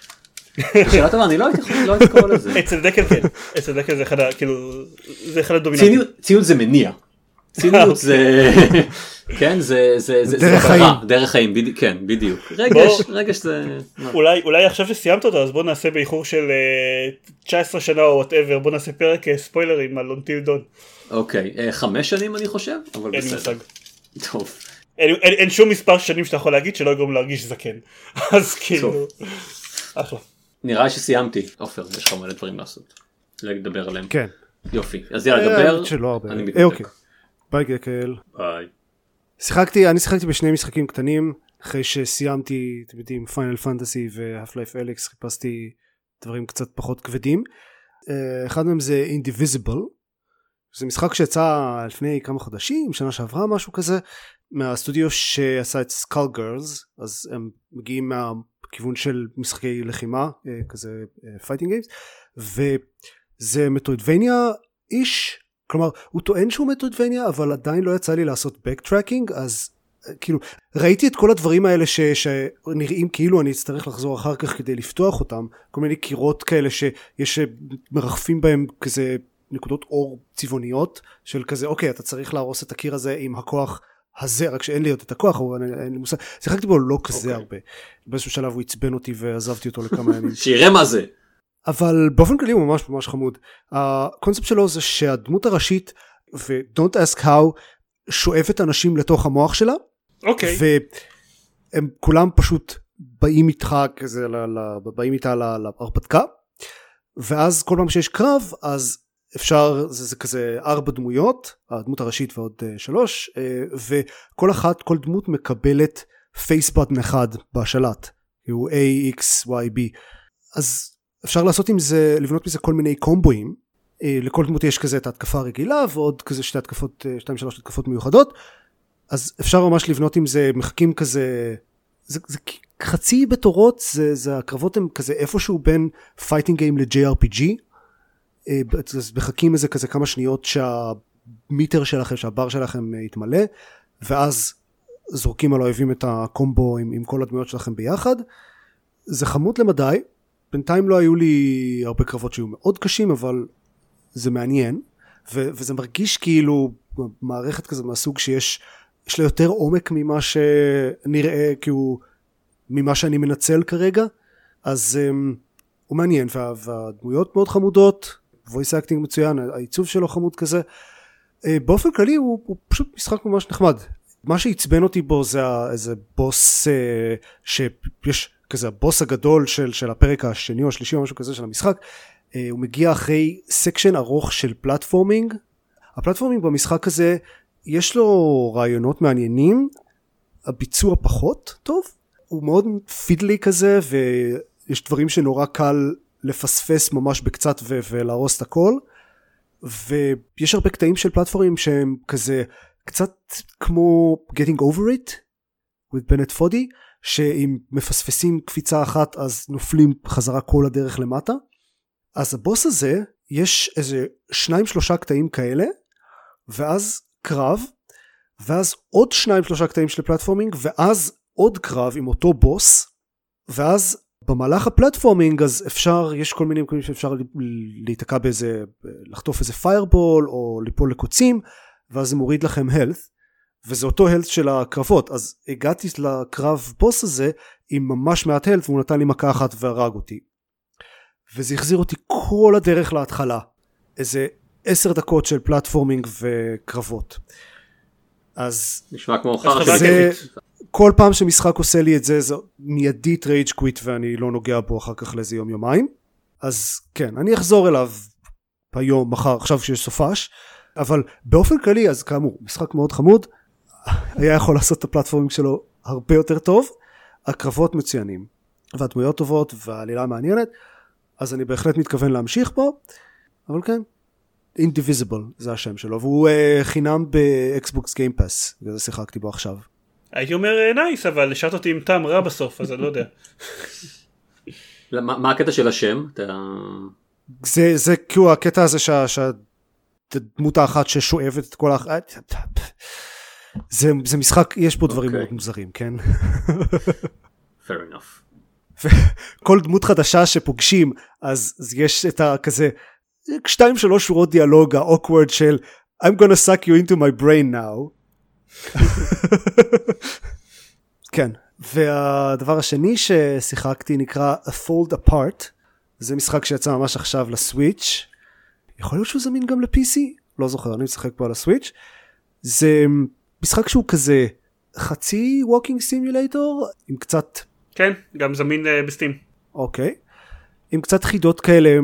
שאלה טובה אני לא הייתי לא קורא לזה. אצל דקל כן אצל דקל זה אחד ה... כאילו זה אחד הדומיננטים. ציניות זה מניע. ציניות זה כן זה זה זה דרך חיים. דרך חיים כן בדיוק רגש. רגש זה אולי אולי עכשיו שסיימת אותו אז בוא נעשה באיחור של אה, 19 שנה או whatever בוא נעשה פרק אה, ספוילרים על Until Dawn. אוקיי אה, חמש שנים אני חושב אבל בסדר. טוב. אין, שום מספר שנים שאתה יכול להגיד שלא יגרום להרגיש זקן. אז כאילו. אחלה. נראה שסיימתי עופר יש לך מלא דברים לעשות. לדבר עליהם. כן. יופי אז יאללה אה, דבר. הרבה. אני אה, מתנתק. אוקיי. ביי דקל. ביי. שיחקתי אני שיחקתי בשני משחקים קטנים אחרי שסיימתי אתם יודעים Final Fantasy ו Half-Life Alyx חיפשתי דברים קצת פחות כבדים. אה, אחד מהם זה Indivisible. זה משחק שיצא לפני כמה חודשים שנה שעברה משהו כזה מהסטודיו שעשה את Skullgirls אז הם מגיעים מהכיוון של משחקי לחימה אה, כזה fighting games וזה metroidvania-ish כלומר הוא טוען שהוא metroidvania אבל עדיין לא יצא לי לעשות backtracking אז אה, כאילו ראיתי את כל הדברים האלה ש, שנראים כאילו אני אצטרך לחזור אחר כך כדי לפתוח אותם כל מיני קירות כאלה שיש אה, מרחפים בהם כזה נקודות אור צבעוניות של כזה אוקיי אתה צריך להרוס את הקיר הזה עם הכוח הזה רק שאין לי עוד את הכוח אבל אין, לי מושג שיחקתי בו לא כזה אוקיי. הרבה באיזשהו שלב הוא עצבן אותי ועזבתי אותו לכמה ימים שיראה מה זה. אבל באופן כללי הוא ממש ממש חמוד. הקונספט שלו זה שהדמות הראשית ו-Don't ask how שואבת אנשים לתוך המוח שלה אוקיי. והם כולם פשוט באים איתך כזה ל- ל- באים איתה להרפתקה ואז כל פעם שיש קרב אז אפשר זה, זה כזה ארבע דמויות הדמות הראשית ועוד uh, שלוש uh, וכל אחת כל דמות מקבלת פייסבוטן אחד בשלט הוא A, X, Y, B. אז אפשר לעשות עם זה לבנות מזה כל מיני קומבואים. אה, לכל דמות יש כזה את ההתקפה הרגילה ועוד כזה שתי התקפות אה, שתיים שלוש התקפות מיוחדות. אז אפשר ממש לבנות עם זה מחכים כזה זה, זה חצי בתורות זה, זה הקרבות הם כזה איפשהו בין fighting game ל-JRPG אז מחכים איזה כזה כמה שניות שה meter שלכם שהבר שלכם אה, יתמלא ואז זורקים על האויבים את הקומבו עם, עם כל הדמויות שלכם ביחד. זה חמוד למדי. בינתיים לא היו לי הרבה קרבות שהיו מאוד קשים אבל זה מעניין. ו- וזה מרגיש כאילו מערכת כזה מהסוג שיש יש לה יותר עומק ממה שנראה כאילו ממה שאני מנצל כרגע. אז um, הוא מעניין וה- והדמויות מאוד חמודות voice acting מצוין העיצוב שלו חמוד כזה. uh, באופן כללי הוא, הוא פשוט משחק ממש נחמד. מה שעצבן אותי בו זה איזה boss uh, שיש כזה הבוס הגדול של, של הפרק השני או השלישי או משהו כזה של המשחק. uh, הוא מגיע אחרי section ארוך של platforming. ה platforming במשחק הזה יש לו רעיונות מעניינים הביצוע פחות טוב. הוא מאוד פידלי כזה ויש דברים שנורא קל לפספס ממש בקצת ו- ולהרוס את הכל. ויש הרבה קטעים של פלטפורמים שהם כזה קצת כמו getting over it with בנט פודי שאם מפספסים קפיצה אחת אז נופלים חזרה כל הדרך למטה. אז הבוס הזה יש איזה שניים שלושה קטעים כאלה ואז קרב ואז עוד שניים שלושה קטעים של platforming ואז עוד קרב עם אותו בוס ואז במהלך ה platforming אז אפשר יש כל מיני מקומות שאפשר להיתקע באיזה לחטוף איזה fireball או ליפול לקוצים ואז זה מוריד לכם health וזה אותו health של הקרבות. אז הגעתי לקרב בוס הזה עם ממש מעט health והוא נתן לי מכה אחת והרג אותי. וזה החזיר אותי כל הדרך להתחלה. איזה עשר דקות של platforming וקרבות. אז נשמע כמו חרא זה. כל פעם שמשחק עושה לי את זה זה מיידית rage quit ואני לא נוגע בו אחר כך לאיזה יום יומיים. אז כן אני אחזור אליו היום מחר עכשיו שיש סופש. אבל באופן כללי אז כאמור משחק מאוד חמוד. היה יכול לעשות את ה platforming שלו הרבה יותר טוב. הקרבות מצוינים והדמויות טובות והעלילה מעניינת אז אני בהחלט מתכוון להמשיך בו. אבל כן Indivisible זה השם שלו והוא אה, חינם ב Xbox Game Pass וזה שיחקתי בו עכשיו הייתי אומר nice אבל השארת אותי עם טעם רע בסוף אז אני לא יודע. מה הקטע של השם? זה זה כאילו הקטע הזה שה- שהדמות האחת ששואבת את כל האח... זה, זה משחק יש פה דברים אוקיי. מאוד מוזרים כן fair enough. כל דמות חדשה שפוגשים אז, אז יש את הכזה שתיים שלוש שורות דיאלוג האוקוורד של I'm gonna suck you into my brain now כן והדבר השני ששיחקתי נקרא A Fold Apart. זה משחק שיצא ממש עכשיו לסוויץ' יכול להיות שהוא זמין גם ל-PC לא זוכר אני משחק פה על הסוויץ' זה משחק שהוא כזה חצי walking simulator עם קצת כן גם זמין אה, ב Steam. אוקיי. עם קצת חידות כאלה,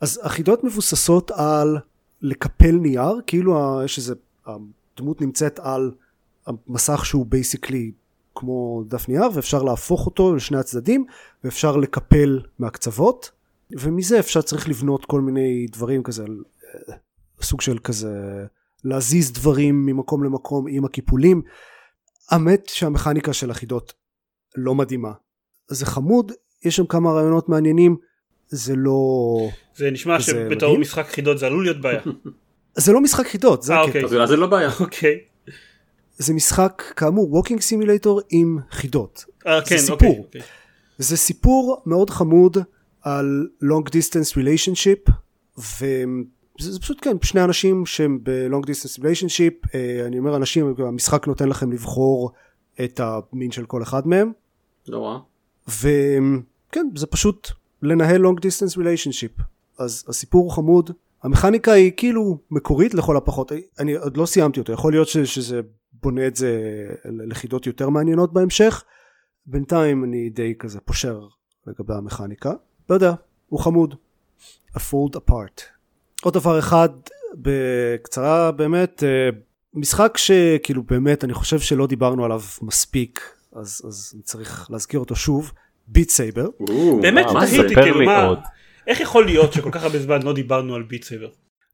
אז החידות מבוססות על לקפל נייר, כאילו יש איזה, הדמות נמצאת על המסך שהוא basically כמו דף נייר ואפשר להפוך אותו לשני הצדדים ואפשר לקפל מהקצוות ומזה אפשר צריך לבנות כל מיני דברים כזה, סוג של כזה להזיז דברים ממקום למקום עם הקיפולים. האמת שהמכניקה של החידות לא מדהימה. זה חמוד, יש שם כמה רעיונות מעניינים, זה לא... זה נשמע שבתור מדהים. משחק חידות זה עלול להיות בעיה. זה לא משחק חידות, זה אה, הקטע. אוקיי. אז זה לא בעיה. אוקיי. זה משחק כאמור walking simulator עם חידות. אה, זה כן, סיפור. אוקיי, אוקיי. זה סיפור מאוד חמוד על long distance relationship וזה זה פשוט כן שני אנשים שהם ב-long distance relationship אה, אני אומר אנשים המשחק נותן לכם לבחור את המין של כל אחד מהם לא רע. וכן זה פשוט לנהל long distance relationship אז הסיפור הוא חמוד המכניקה היא כאילו מקורית לכל הפחות. אני עוד לא סיימתי אותו. יכול להיות ש, שזה בונה את זה לחידות יותר מעניינות בהמשך. בינתיים אני די כזה פושר לגבי המכניקה. לא יודע הוא חמוד. A Fold Apart. עוד דבר אחד בקצרה באמת אה, משחק שכאילו באמת אני חושב שלא דיברנו עליו מספיק אז, אז אני צריך להזכיר אותו שוב. Beat Saber באמת מה זה? תהיתי כאילו מה. איך יכול להיות שכל כך הרבה זמן לא דיברנו על Beat Saber.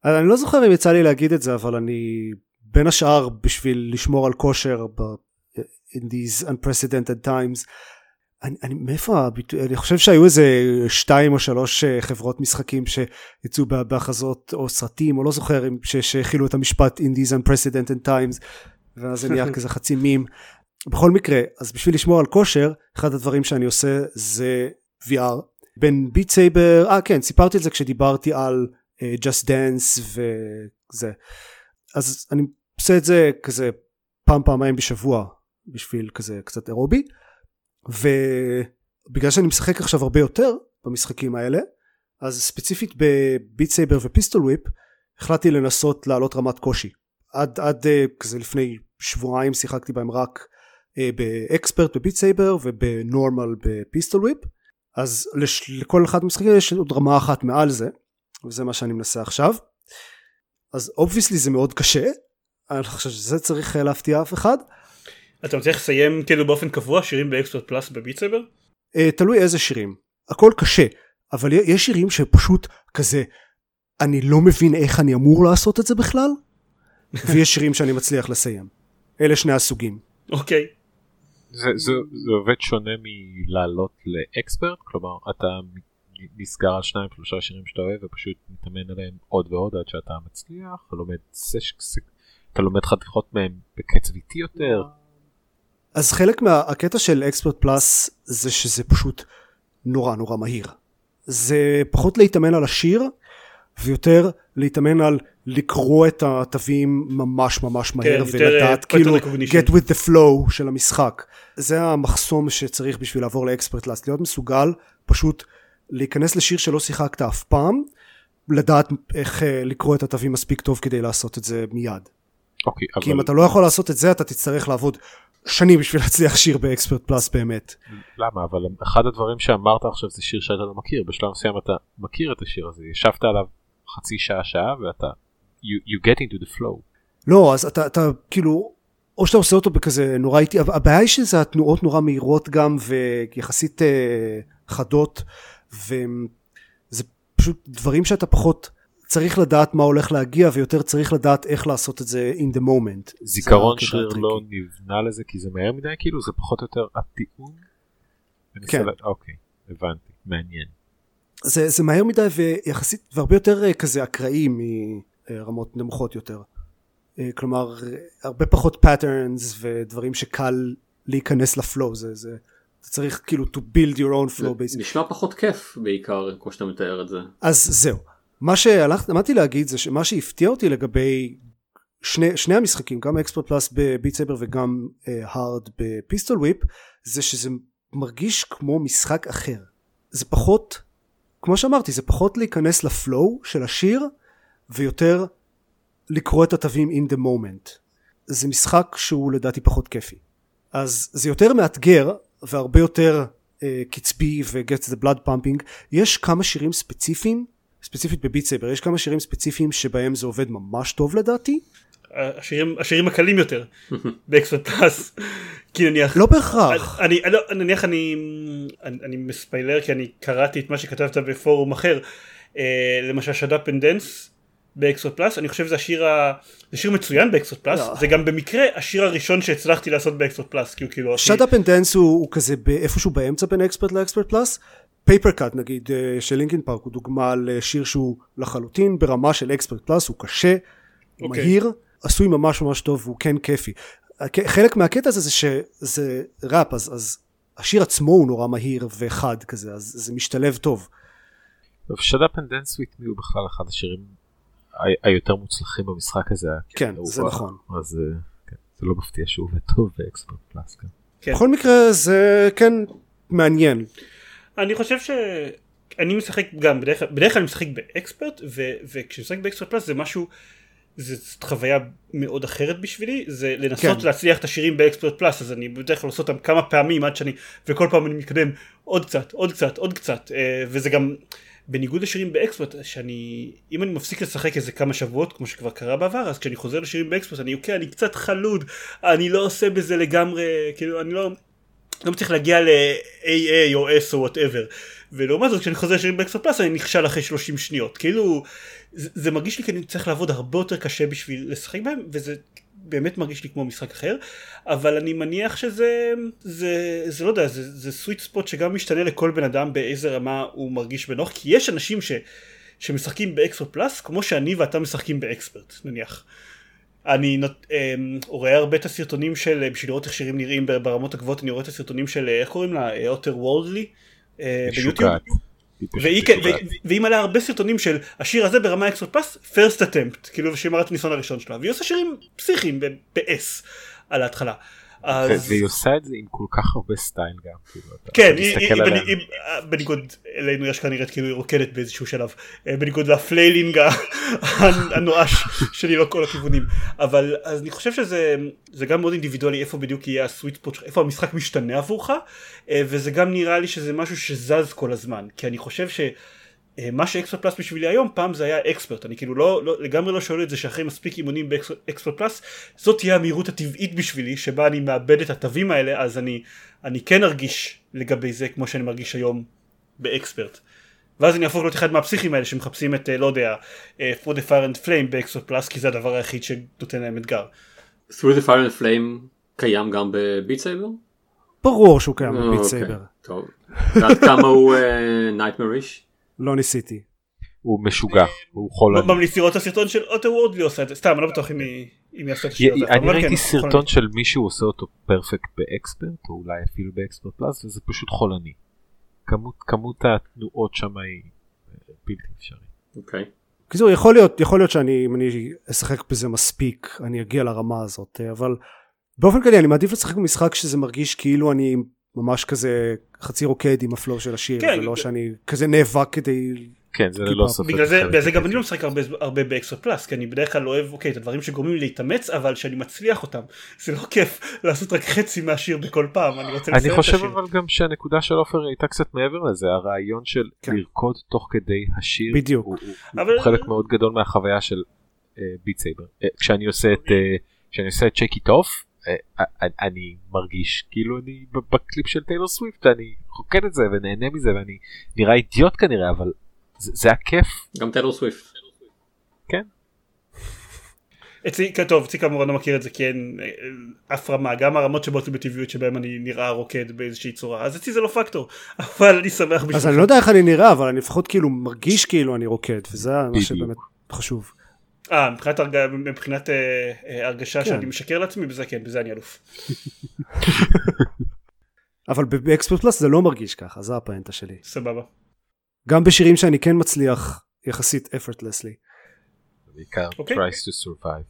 אני לא זוכר אם יצא לי להגיד את זה אבל אני בין השאר בשביל לשמור על כושר ב- in these unprecedented times. אני, אני מאיפה הביטוי אני חושב שהיו איזה שתיים או שלוש אה, חברות משחקים שיצאו בה- בהכרזות או סרטים או לא זוכר שהכילו את המשפט in these unprecedented times ואז זה נהיה כזה חצי מים. בכל מקרה אז בשביל לשמור על כושר אחד הדברים שאני עושה זה VR בין ביט סייבר אה כן סיפרתי את זה כשדיברתי על אה, Just Dance וזה. אז אני עושה את זה כזה פעם פעמיים בשבוע בשביל כזה קצת אירובי. ובגלל שאני משחק עכשיו הרבה יותר במשחקים האלה אז ספציפית ב Beat Saber ו Pistol Whip החלטתי לנסות לעלות רמת קושי. עד, עד אה, כזה לפני שבועיים שיחקתי בהם רק אה, באקספרט בביט סייבר ובנורמל בפיסטול וויפ אז לש, לכל אחד המשחקים יש עוד רמה אחת מעל זה וזה מה שאני מנסה עכשיו. אז obviously זה מאוד קשה אני לא חושב שזה צריך אה, להפתיע אף אחד. אתה מצליח לסיים כאילו באופן קבוע שירים ב expert plus ב Beat Saber? אה, תלוי איזה שירים. הכל קשה אבל יש שירים שפשוט כזה אני לא מבין איך אני אמור לעשות את זה בכלל ויש שירים שאני מצליח לסיים. אלה שני הסוגים. אוקיי. זה, זה, זה עובד שונה מלעלות ל expert? כלומר אתה נסגר על שניים שלושה שירים שאתה אוהב ופשוט מתאמן עליהם עוד ועוד עד שאתה מצליח אתה לומד, סש, אתה לומד חתיכות מהם בקצב איטי יותר. אז חלק מהקטע של אקספרט פלאס זה שזה פשוט נורא נורא מהיר. זה פחות להתאמן על השיר ויותר להתאמן על לקרוא את התווים ממש ממש מהר יותר, ולדעת כאילו get with the flow של המשחק. זה המחסום שצריך בשביל לעבור לאקספרט קלאס, להיות מסוגל פשוט להיכנס לשיר שלא שיחקת אף פעם, לדעת איך אה, לקרוא את התווים מספיק טוב כדי לעשות את זה מיד. אוקיי, כי אם אבל אתה לא יכול לעשות את זה אתה תצטרך לעבוד שנים בשביל להצליח שיר באקספרט פלאס באמת. למה? אבל אחד הדברים שאמרת עכשיו זה שיר שאתה לא מכיר, בשלב מסוים אתה מכיר את השיר הזה, ישבת עליו חצי שעה שעה ואתה you, you get into the flow. לא אז אתה, אתה כאילו או שאתה עושה אותו בכזה נורא איטי הבעיה היא שזה התנועות נורא מהירות גם ויחסית אה, חדות וזה פשוט דברים שאתה פחות צריך לדעת מה הולך להגיע ויותר צריך לדעת איך לעשות את זה in the moment. זיכרון שריר. לא נבנה לזה כי זה מהר מדי כאילו זה פחות או יותר הטיעון. כן. אוקיי הבנתי מעניין. זה, זה מהר מדי ויחסית והרבה יותר אה, כזה אקראי מרמות נמוכות יותר. אה, כלומר הרבה פחות patterns ודברים שקל להיכנס ל flow זה זה אתה צריך כאילו to build your own flow basically. נשמע פחות כיף בעיקר כמו שאתה מתאר את זה. אז זהו מה שעמדתי להגיד זה שמה שהפתיע אותי לגבי שני, שני המשחקים גם expert plus ב Beat Saber וגם hard ב Pistol Whip זה שזה מרגיש כמו משחק אחר זה פחות כמו שאמרתי זה פחות להיכנס ל flow של השיר ויותר לקרוא את התווים in the moment. זה משחק שהוא לדעתי פחות כיפי. אז זה יותר מאתגר והרבה יותר אה, קצבי ו-gets the blood pumping. יש כמה שירים ספציפיים ספציפית ב Beat Saber יש כמה שירים ספציפיים שבהם זה עובד ממש טוב לדעתי. השירים, השירים הקלים יותר ב expert plus. כי נניח לא בהכרח. אני, אני, לא, נניח אני, אני, אני מספיילר כי אני קראתי את מה שכתבת בפורום אחר אה, למשל Shut Up and Dance ב expert plus אני חושב שזה השיר, ה... זה שיר מצוין באקסטרה פלאס לא. זה גם במקרה השיר הראשון שהצלחתי לעשות ב expert plus כי הוא כאילו הכי- Shut Up and Dance הוא הוא כזה איפשהו באמצע בין expert ל expert plus Papercut נגיד אה, של Linkin Park הוא דוגמה לשיר שהוא לחלוטין ברמה של expert plus הוא קשה הוא אוקיי. מהיר עשוי ממש ממש טוב והוא כן כיפי חלק מהקטע הזה זה שזה ראפ אז, אז השיר עצמו הוא נורא מהיר וחד כזה אז זה משתלב טוב Shut up and dance with me הוא בכלל אחד השירים היותר מוצלחים במשחק הזה. כן, הוא זה נכון. אז אה, כן, זה לא מפתיע שהוא עובד טוב באקספרט פלאס. כן. כן. בכל מקרה זה כן מעניין אני חושב שאני משחק גם בדרך כלל בדרך כלל אני משחק באקספרט ו- וכשאני משחק באקספרט פלאס זה משהו זאת חוויה מאוד אחרת בשבילי זה לנסות כן. להצליח את השירים ב expert plus אז אני בדרך כלל עושה אותם כמה פעמים עד שאני וכל פעם אני מתקדם עוד קצת עוד קצת עוד קצת אה, וזה גם בניגוד לשירים ב expert שאני אם אני מפסיק לשחק איזה כמה שבועות כמו שכבר קרה בעבר אז כשאני חוזר לשירים ב expert אני אוקיי אני קצת חלוד אני לא עושה בזה לגמרי כאילו אני לא לא מצליח להגיע ל-AA או S או whatever ולעומת זאת כשאני חוזר לשירים ב expert plus אני נכשל אחרי 30 שניות כאילו זה, זה מרגיש לי כי אני צריך לעבוד הרבה יותר קשה בשביל לשחק בהם וזה באמת מרגיש לי כמו משחק אחר אבל אני מניח שזה זה, זה לא יודע זה, זה sweet spot שגם משתנה לכל בן אדם באיזה רמה הוא מרגיש בנוח כי יש אנשים ש, שמשחקים ב expert plus כמו שאני ואתה משחקים ב expert נניח. אני נות, אמ, רואה הרבה את הסרטונים של בשביל לראות איך שירים נראים ברמות הגבוהות אני רואה את הסרטונים של איך קוראים לה? אוטר וורדלי ביוטיוב משוגעת. היא פשוט והיא כן, והיא מעלה הרבה סרטונים של השיר הזה ברמה plus first attempt כאילו שהיא מראה את הניסיון הראשון שלה והיא עושה שירים פסיכיים ב-S על ההתחלה. אז והיא עושה את זה עם כל כך הרבה סטייל גם. כאילו, כן, אתה מסתכל היא- עליה, בני- היא- בניגוד אלינו יש כנראה כאילו היא רוקדת באיזשהו שלב, אה, בניגוד ל flailing הנואש שלי לא כל הכיוונים, אבל אז אני חושב שזה זה גם מאוד אינדיבידואלי איפה בדיוק יהיה ה sweet spot שלך, איפה המשחק משתנה עבורך, אה, וזה גם נראה לי שזה משהו שזז כל הזמן, כי אני חושב ש... אה, מה שאקספרט פלאס בשבילי היום פעם זה היה אקספרט אני כאילו לא, לא לגמרי לא שואל את זה שאחרי מספיק אימונים באקספרט פלאס זאת תהיה המהירות הטבעית בשבילי שבה אני מאבד את התווים האלה אז אני אני כן ארגיש לגבי זה כמו שאני מרגיש היום באקספרט ואז אני אהפוך להיות אחד מהפסיכים האלה שמחפשים את אה, לא יודע אה, for the fire and flame באקספרט פלאס כי זה הדבר היחיד שנותן להם אתגר through the fire and flame קיים גם ב Beat Saber? ברור שהוא קיים ב Beat אוקיי, Saber טוב. ועד כמה הוא nightmarish? לא ניסיתי הוא משוגע, הוא חולני. ממליץ לראות את הסרטון של אוטו וורדלי עושה את זה סתם אני לא בטוח אם היא עשתה את הזה אני כן, ראיתי. סרטון של מישהו עושה אותו perfect ב expert או אולי אפילו ב expert plus וזה פשוט חולני. כמות כמות התנועות שם היא אה, בלתי אפשרית. אוקיי. בקיצור יכול להיות יכול להיות שאני אם אני אשחק בזה מספיק אני אגיע לרמה הזאת אה, אבל באופן כללי אני מעדיף לשחק במשחק שזה מרגיש כאילו אני ממש כזה חצי רוקד עם ה flow של השיר כן, ולא ב- שאני כזה נאבק כדי כן זה. ללא ספק. בגלל זה, חלק בגלל זה גם. אני לא משחק הרבה, הרבה ב expert plus כי אני בדרך כלל אוהב אוקיי את הדברים שגורמים לי להתאמץ אבל שאני מצליח אותם זה לא כיף לעשות רק חצי מהשיר בכל פעם אני רוצה אני לסיים את חושב השיר. אבל גם שהנקודה של עופר הייתה קצת מעבר לזה הרעיון של כן. לרקוד תוך כדי השיר בדיוק. הוא, הוא, אבל- הוא חלק מאוד גדול מהחוויה של Beat Saber כשאני עושה את אה, כשאני עושה את Shake It Off אני מרגיש כאילו אני ב- בקליפ של טיילור סוויפט אני רוקד את זה ונהנה מזה ואני נראה אידיוט כנראה אבל זה, זה הכיף גם טיילור סוויפט. אצלי, כן, טוב, אצלי כמובן לא מכיר את זה כי אין אה, אף רמה, גם הרמות שבאות לי בטבעיות שבהם אני נראה רוקד באיזושהי צורה, אז אצלי זה לא פקטור, אבל אני שמח אז בשבילך. אני לא יודע איך אני נראה אבל אני לפחות כאילו מרגיש כאילו אני רוקד וזה מה. שבאמת חשוב. אה, מבחינת, הרג... מבחינת אה, אה, הרגשה כן. שאני משקר לעצמי, בזה כן, בזה אני אלוף. אבל באקספרט פלאס זה לא מרגיש ככה זה הפואנטה שלי. סבבה. גם בשירים שאני כן מצליח יחסית effortlessly. בעיקר אוקיי. tries to survive.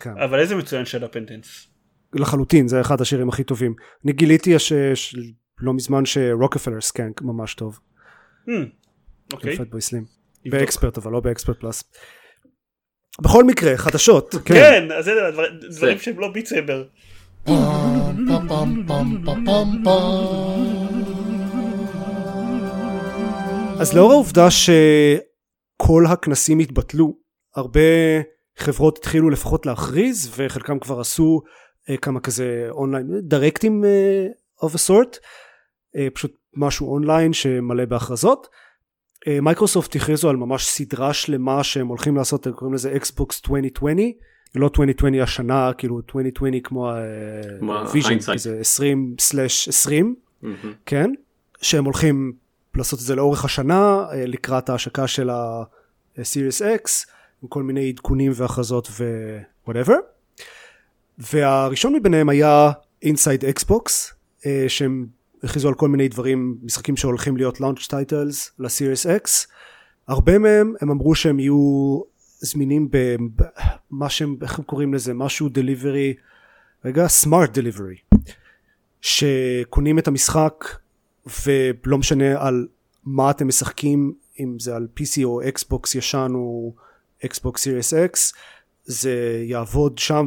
כן. אבל איזה מצוין של הפנדנס. לחלוטין זה אחד השירים הכי טובים. אני גיליתי הש... ש... לא מזמן ש Rockafeller Skank ממש טוב. Hmm, אוקיי. סלים. נבדוק. ב expert אבל לא ב expert plus. בכל מקרה חדשות. כן. כן, אז זה דבר- דברים שהם לא Beat Saber. אז לאור העובדה שכל הכנסים התבטלו הרבה חברות התחילו לפחות להכריז וחלקם כבר עשו אה, כמה כזה אונליין דירקטים of a sort אה, פשוט משהו אונליין שמלא בהכרזות אה, מייקרוסופט הכריזו על ממש סדרה שלמה שהם הולכים לעשות הם קוראים לזה Xbox 2020 לא 2020 השנה כאילו 2020 כמו כמו ה vision hindsight. כזה 20 slash 20 מהמם. כן שהם הולכים לעשות את זה לאורך השנה אה, לקראת ההשקה של ה-Series X עם כל מיני עדכונים והכרזות ו-whatever והראשון מביניהם היה Inside Xbox אה, שהם הכריזו על כל מיני דברים משחקים שהולכים להיות launch titles ל-Series X הרבה מהם הם אמרו שהם יהיו זמינים במה שהם איך הם קוראים לזה? משהו delivery רגע smart delivery. שקונים את המשחק ולא משנה על מה אתם משחקים אם זה על PC או Xbox ישן או Xbox Series X זה יעבוד שם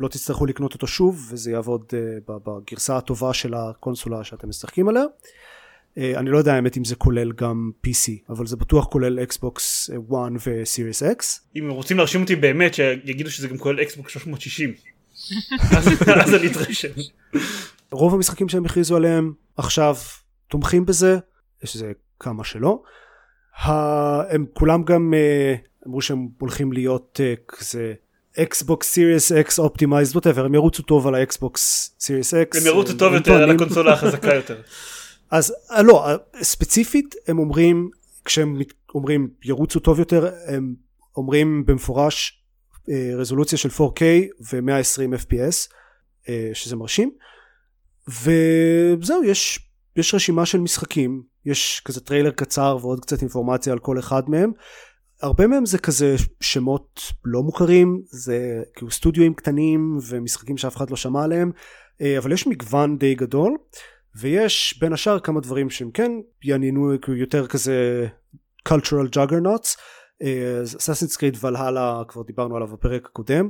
ולא תצטרכו לקנות אותו שוב וזה יעבוד uh, בגרסה הטובה של הקונסולה שאתם משחקים עליה uh, אני לא יודע האמת אם זה כולל גם PC אבל זה בטוח כולל Xbox 1 ו Series X אם רוצים להרשים אותי באמת שיגידו שזה גם כולל Xbox 360. אז אני אתרשם. רוב המשחקים שהם הכריזו עליהם עכשיו תומכים בזה, יש איזה כמה שלא. הם כולם גם אה, אמרו שהם הולכים להיות כזה Xbox Series X optimized whatever הם ירוצו טוב על ה Xbox Series X. הם ירוצו טוב יותר על הקונסולה החזקה יותר. אז אה, לא, אה, ספציפית הם אומרים, כשהם אומרים ירוצו טוב יותר, הם אומרים במפורש אה, רזולוציה של 4K ו-120 FPS, שזה מרשים. וזהו, יש, יש רשימה של משחקים, יש כזה טריילר קצר ועוד קצת אינפורמציה על כל אחד מהם. הרבה מהם זה כזה שמות לא מוכרים, זה כאילו סטודיואים קטנים ומשחקים שאף אחד לא שמע עליהם, אה, אבל יש מגוון די גדול. ויש בין השאר כמה דברים שהם כן יעניינו כאילו יותר כזה cultural juggernauts. Assassin's Creed Valhalla כבר דיברנו עליו בפרק הקודם.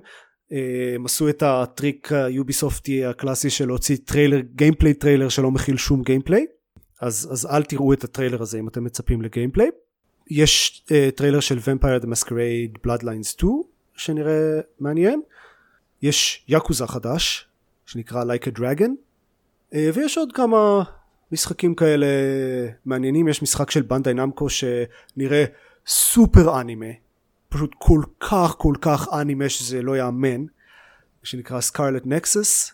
אה, הם עשו את הטריק היוביסופטי הקלאסי של להוציא טריילר gameplay טריילר שלא מכיל שום gameplay אז, אז אל תראו את הטריילר הזה אם אתם מצפים ל gameplay יש uh, טריילר של Vampire the Masquerade Bloodlines 2 שנראה מעניין. יש Yakuza חדש שנקרא Like a Dragon אה, ויש עוד כמה משחקים כאלה מעניינים. יש משחק של Bandai Namco שנראה סופר אנימה פשוט כל כך כל כך אנימה שזה לא יאמן שנקרא Scarlet Nexus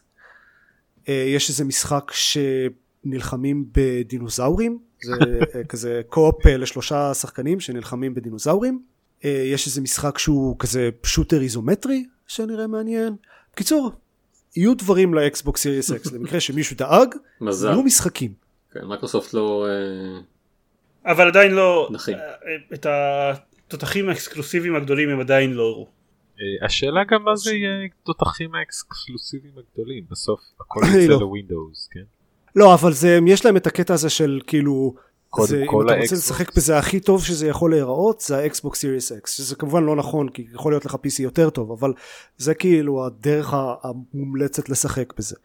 יש איזה משחק שנלחמים בדינוזאורים זה אה, כזה co-op אה, לשלושה שחקנים שנלחמים בדינוזאורים אה, יש איזה משחק שהוא כזה shooter איזומטרי שנראה מעניין בקיצור יהיו דברים ל Xbox Series X למקרה שמישהו דאג מזל. יהיו משחקים כן, מייקרוסופט לא... אבל עדיין לא, נכין. אה, את. התותחים האקסקלוסיביים הגדולים הם עדיין לא הראו. השאלה גם מה זה יהיה תותחים האקסקלוסיביים הגדולים בסוף הכל אני יוצא לא. ל Windows כן. לא אבל זה יש להם את הקטע הזה של כאילו קודם זה, כל אם אתה רוצה. לשחק בזה הכי טוב שזה יכול להיראות זה ה Xbox Series X שזה כמובן לא נכון כי יכול להיות לך PC יותר טוב אבל זה כאילו הדרך המומלצת לשחק בזה.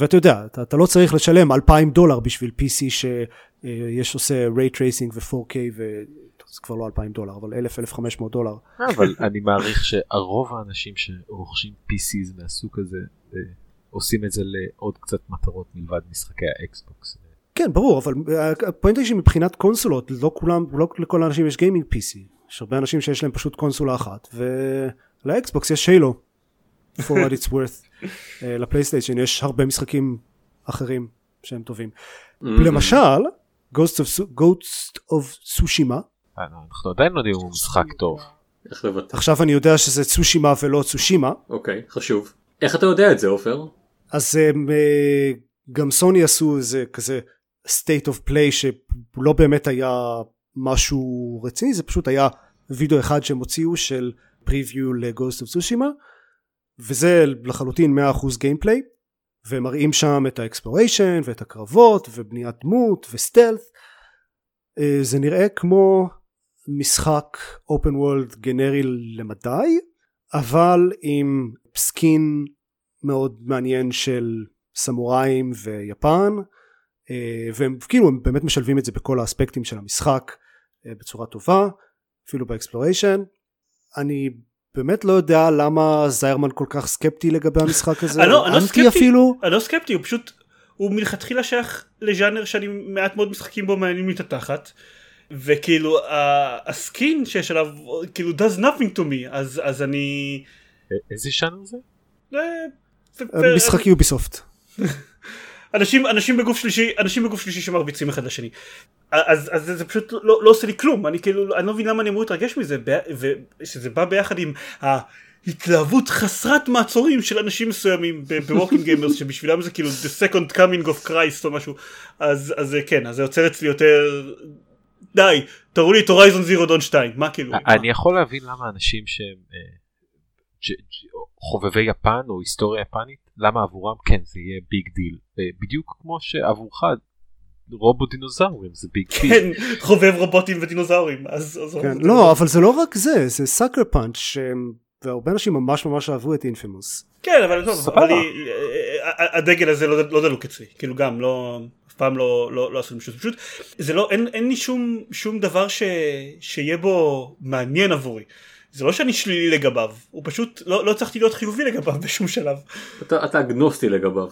ואתה יודע אתה, אתה לא צריך לשלם 2,000 דולר בשביל PC שיש עושה ray tracing ו-4K וזה כבר לא 2,000 דולר אבל 1,000-1,500 דולר אבל אני מעריך שהרוב האנשים שרוכשים PCs מהסוג הזה אה, עושים את זה לעוד קצת מטרות מלבד משחקי האקסבוקס. כן ברור אבל הפואנטה היא שמבחינת קונסולות לא כולם לא לכל האנשים יש gaming PC יש הרבה אנשים שיש להם פשוט קונסולה אחת ולאקסבוקס יש הילו for what it's worth אה, לפלייסטיישן יש הרבה משחקים אחרים שהם טובים למשל Ghost of, Ghost of Tsushima אה, אנחנו עדיין לא יודעים אם הוא משחק טוב. איך לבטא? עכשיו אני יודע שזה צושימה ולא צושימה אוקיי, חשוב. איך אתה יודע את זה עופר? אז אה, גם סוני עשו איזה כזה state of play שלא באמת היה משהו רציני זה פשוט היה וידאו אחד שהם הוציאו של preview ל Ghost of Tsushima וזה לחלוטין 100% gameplay ומראים שם את ה exploration ואת הקרבות ובניית דמות ו stealth אה, זה נראה כמו משחק open world גנרי למדי אבל עם skin מאוד מעניין של סמוראים ויפן אה, והם כאילו הם באמת משלבים את זה בכל האספקטים של המשחק אה, בצורה טובה אפילו ב exploration אני באמת לא יודע למה זיירמן כל כך סקפטי לגבי המשחק הזה אני לא- אני לא אנטי סקפטי. אפילו אני לא סקפטי הוא פשוט הוא מלכתחילה שייך לז'אנר שאני מעט מאוד משחקים בו מעניינים לי את התחת וכאילו ה skin שיש עליו כאילו does nothing to me אז אז אני אה, איזה ז'אנר זה? אה, משחק יוביסופט. אנשים אנשים בגוף שלישי אנשים בגוף שלישי שמרביצים אחד לשני. אז אז זה פשוט לא, לא עושה לי כלום. אני כאילו אני לא מבין למה אני אמור להתרגש מזה ב- ושזה בא ביחד עם ההתלהבות חסרת מעצורים של אנשים מסוימים בווקינג גיימרס שבשבילם זה כאילו the second coming of Christ או משהו. אז אז זה כן אז זה יוצר אצלי יותר די תראו לי את Horizon Zero Dawn 2 מה כאילו? מה? אני יכול להבין למה אנשים שהם אה, ג'- ג'- חובבי יפן או היסטוריה יפנית למה עבורם כן זה יהיה big deal אה, בדיוק כמו שעבורך רובוט דינוזאורים זה big deal. כן חובב רובוטים ודינוזאורים אז, אז כן, לא אבל זה לא רק זה זה Sucker Punch שהם והרבה אנשים ממש ממש אהבו את Infamous כן אבל טוב. אבל הדגל הזה לא, לא דלוק אצלי כאילו גם לא אף פעם לא לא, לא עשו פשוט פשוט זה לא אין, אין לי שום שום דבר ש, שיהיה בו מעניין עבורי זה לא שאני שלילי לגביו הוא פשוט לא, לא הצלחתי להיות חיובי לגביו בשום שלב. אתה אתה אגנוסטי לגביו.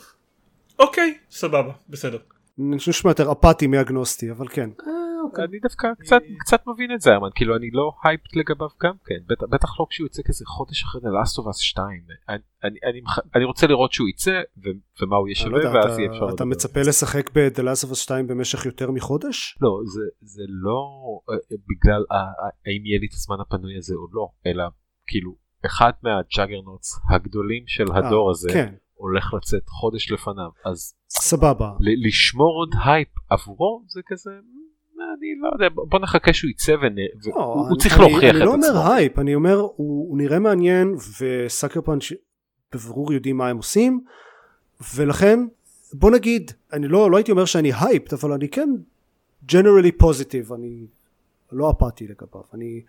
אוקיי סבבה בסדר. אני נשמע יותר אפאתי מאגנוסטי אבל כן אני דווקא קצת קצת מבין את זה אמן כאילו אני לא הייפט לגביו גם כן בטח, בטח לא כשהוא יוצא כזה חודש אחרי The Last of Us 2 אני, אני, אני, אני רוצה לראות שהוא יצא ו, ומה הוא יהיה אני שווה יודע, ואז יהיה אפשר אתה, אתה לדבר. מצפה לשחק ב-The Last of Us 2 במשך יותר מחודש? לא זה זה לא אה, בגלל האם יהיה לי את הזמן הפנוי הזה או לא אלא כאילו אחד מה juggernauts הגדולים של הדור אה, הזה כן, הולך לצאת חודש לפניו אז סבבה. לשמור עוד הייפ עבורו זה כזה "מ, אני לא יודע בוא נחכה שהוא יצא. לא, והוא אני- צריך אני- להוכיח אני את לא אומר עצמו. הייפ, אני אומר הוא, נראה מעניין ו Sucker Punch בבירור יודעים מה הם עושים ולכן בוא נגיד אני לא, לא הייתי אומר שאני hyped אבל אני כן generally positive אני לא אפאתי לגביו אני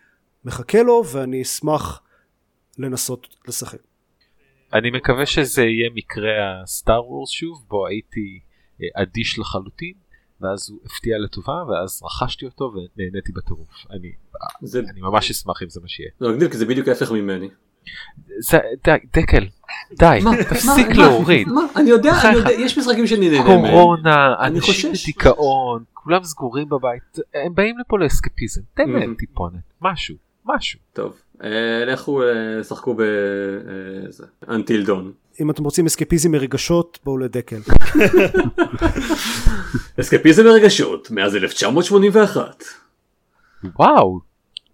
מחכה לו ואני אשמח לנסות לשחק. אני מקווה שזה יהיה מקרה ה Star Wars שוב בו הייתי אה, אדיש לחלוטין ואז הוא הפתיע לטובה ואז רכשתי אותו ונהניתי בטירוף אני זה אני ממש אשמח אם זה מה שיהיה. זה מגניב כי זה בדיוק ההפך ממני. זה, די, דקל די תפסיק להוריד מה? אני יודע, אני יודע, יש משחקים שאני נהנה מהם. קורונה אני אנשים. בדיכאון כולם סגורים בבית הם באים לפה לאסקפיזם תן להם Mhm. טיפונת משהו משהו. טוב, אה, לכו אה, שחקו ב... אה, זה, Until Dawn. אם אתם רוצים אסקפיזם מרגשות בואו לדקל. אסקפיזם ורגשות מאז 1981. וואו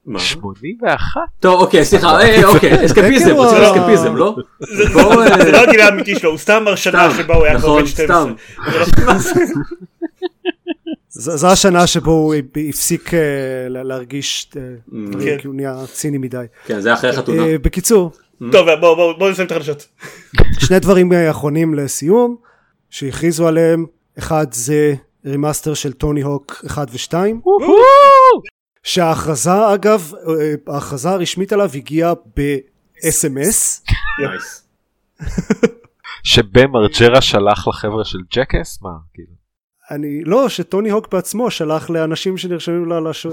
מה? 81 טוב אוקיי סליחה אה, אוקיי אסקפיזם כאילו, רוצים אה, אסקפיזם לא? זה, אה, לא הגיל האמיתי שלו הוא סתם אמר שנה סתם, שבה הוא היה כבר בן 12 סתם. זה לא- ז- זו השנה שבו הוא הפסיק אה, לה- להרגיש אה, דברים, כן. כי הוא נהיה ציני מדי. כן, זה אחרי החתונה. אה, בקיצור, טוב בואו נסיים את החדשות. שני דברים אחרונים לסיום שהכריזו עליהם אחד זה remaster של טוני הוק 1 ו-2 שההכרזה אגב אה, ההכרזה הרשמית עליו הגיעה ב-SMS. שבמרג'רה שלח לחבר'ה של ג'קס? מה, כאילו? אני לא שטוני הוק בעצמו שלח לאנשים שנרשמים לה לש...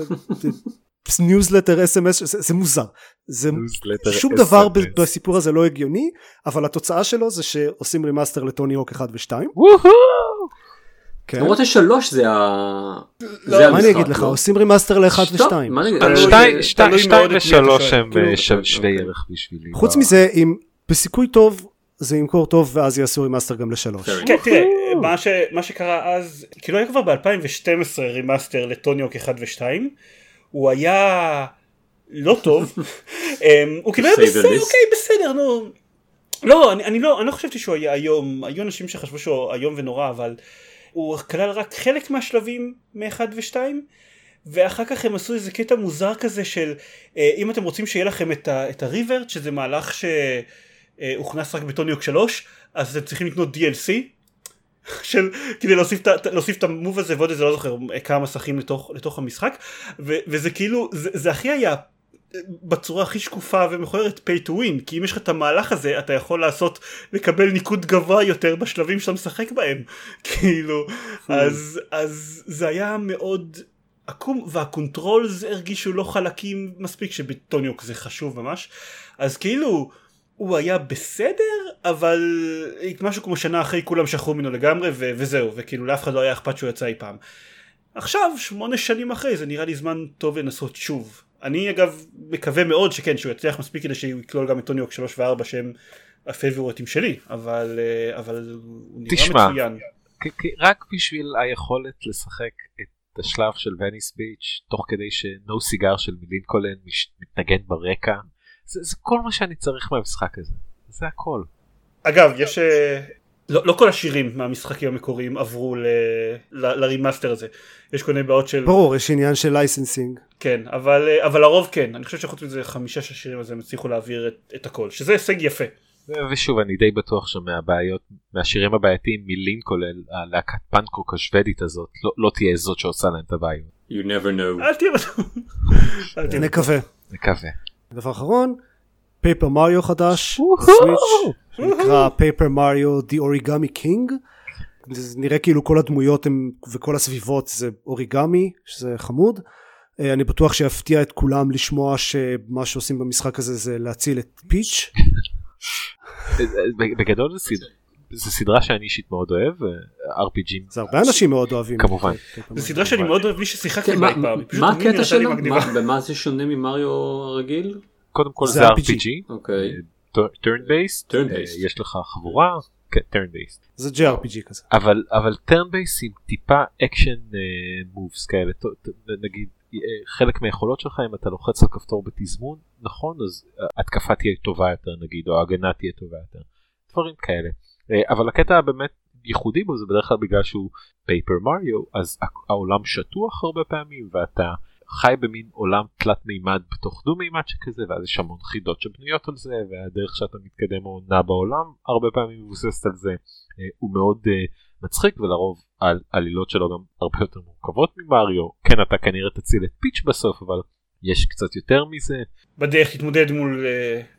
ניוזלטר SMS זה, זה מוזר זה Newsletter שום דבר SMS. בסיפור הזה לא הגיוני אבל התוצאה שלו זה שעושים remaster לטוני הוק 1 ו2 וואו! כן. למרות ששלוש זה ה... זה מה אני אגיד לך לא? עושים remaster ל1 שטוב, ו2 מה אני אגיד? תלוי- שתיים- ושלוש. הם אה, שו-. שווי ערך בשבילי. חוץ מזה אם בסיכוי טוב זה ימכור טוב ואז יעשו remaster גם לשלוש כן תראה מה ש- מה שקרה אז כאילו היה כבר ב2012 remaster לטוני הוק 1 ו2 הוא היה לא טוב. אמ, הוא כאילו היה בסדר. אוקיי בסדר נו. לא אני, אני לא אני לא חשבתי שהוא היה היום היו אנשים שחשבו שהוא איום ונורא אבל הוא כלל רק חלק מהשלבים מ-1 ו-2 ואחר כך הם עשו איזה קטע מוזר כזה של אה, אם אתם רוצים שיהיה לכם את, ה- את הריברט שזה מהלך שהוכנס רק בטוניוק 3 אז אתם צריכים לקנות DLC של כדי להוסיף להוסיף את ה move הזה ועוד איזה לא זוכר כמה מסכים לתוך, לתוך המשחק. ו, וזה כאילו זה, זה הכי היה בצורה הכי שקופה ומכוערת pay to win כי אם יש לך את המהלך הזה אתה יכול לעשות לקבל ניקוד גבוה יותר בשלבים שאתה משחק בהם. כאילו אז אז זה היה מאוד עקום וה controls הרגישו לא חלקים מספיק שבטוני הוק זה חשוב ממש. אז כאילו הוא היה בסדר אבל משהו כמו שנה אחרי כולם שכחו ממנו לגמרי ו- וזהו וכאילו לאף אחד לא היה אכפת שהוא יצא אי פעם. עכשיו שמונה שנים אחרי זה נראה לי זמן טוב לנסות שוב. אני אגב מקווה מאוד שכן שהוא יצליח מספיק כדי שהוא יכלול גם את טוני הוק 3 ו-4 שהם הפייבוריטים שלי אבל אה, אבל הוא נראה תשמע. מצוין. כי רק בשביל היכולת לשחק את השלב של Venice Beach תוך כדי ש No Cigar של Millencolin מש- מתנגן ברקע זה, זה כל מה שאני צריך מהמשחק הזה זה הכל. אגב יש אה, לא, לא כל השירים מהמשחקים המקוריים עברו ל, ל, ל remaster הזה יש כל מיני בעיות של ברור יש עניין של licensing כן אבל אה, אבל הרוב כן אני חושב שחוץ מזה חמישה שש שירים אז הם הצליחו להעביר את, את הכל שזה הישג יפה. ושוב אני די בטוח שמהבעיות מהשירים הבעייתיים Millencolin הלהקת פאנק רוק השוודית הזאת לא, לא תהיה זאת שעושה להם את הבעיות. You never know. אל תהיה בטוח. נקווה מקווה. דבר אחרון Paper Mario חדש. Switch שנקרא Paper Mario The Origami King זה נראה כאילו כל הדמויות הם וכל הסביבות זה אוריגמי שזה חמוד. אה, אני בטוח שיפתיע את כולם לשמוע שמה שעושים במשחק הזה זה להציל את Peach בגדול זה, סד... זה סדרה שאני אישית מאוד אוהב אה, RPG ים זה הרבה אנשים מאוד אוהבים כמובן. זו סדרה שאני מאוד אוהב בלי ששיחקתי כן, בה פעם. מה הקטע שלה? מה- במה זה שונה ממריו הרגיל? קודם כל זה RPG. RPG, אוקיי. turn based. יש לך חבורה, כן, turn based, זה JRPG כזה אבל אבל turn based עם טיפה action moves כאלה, נגיד אה, חלק מהיכולות שלך אם אתה לוחץ על כפתור בתזמון, נכון אז אה, התקפה תהיה טובה יותר נגיד, או ההגנה תהיה טובה יותר, דברים כאלה, אה, אבל הקטע הבאמת ייחודי בו זה בדרך כלל בגלל שהוא פייפר מריו אז העולם שטוח הרבה פעמים ואתה חי במין עולם תלת מימד בתוך דו מימד שכזה ואז יש המון חידות שבנויות על זה והדרך שאתה מתקדם או נע בעולם הרבה פעמים מבוססת על זה אה, הוא מאוד אה, מצחיק ולרוב על עלילות שלו גם הרבה יותר מורכבות ממריו כן אתה כנראה תציל את פיץ' בסוף אבל יש קצת יותר מזה בדרך להתמודד מול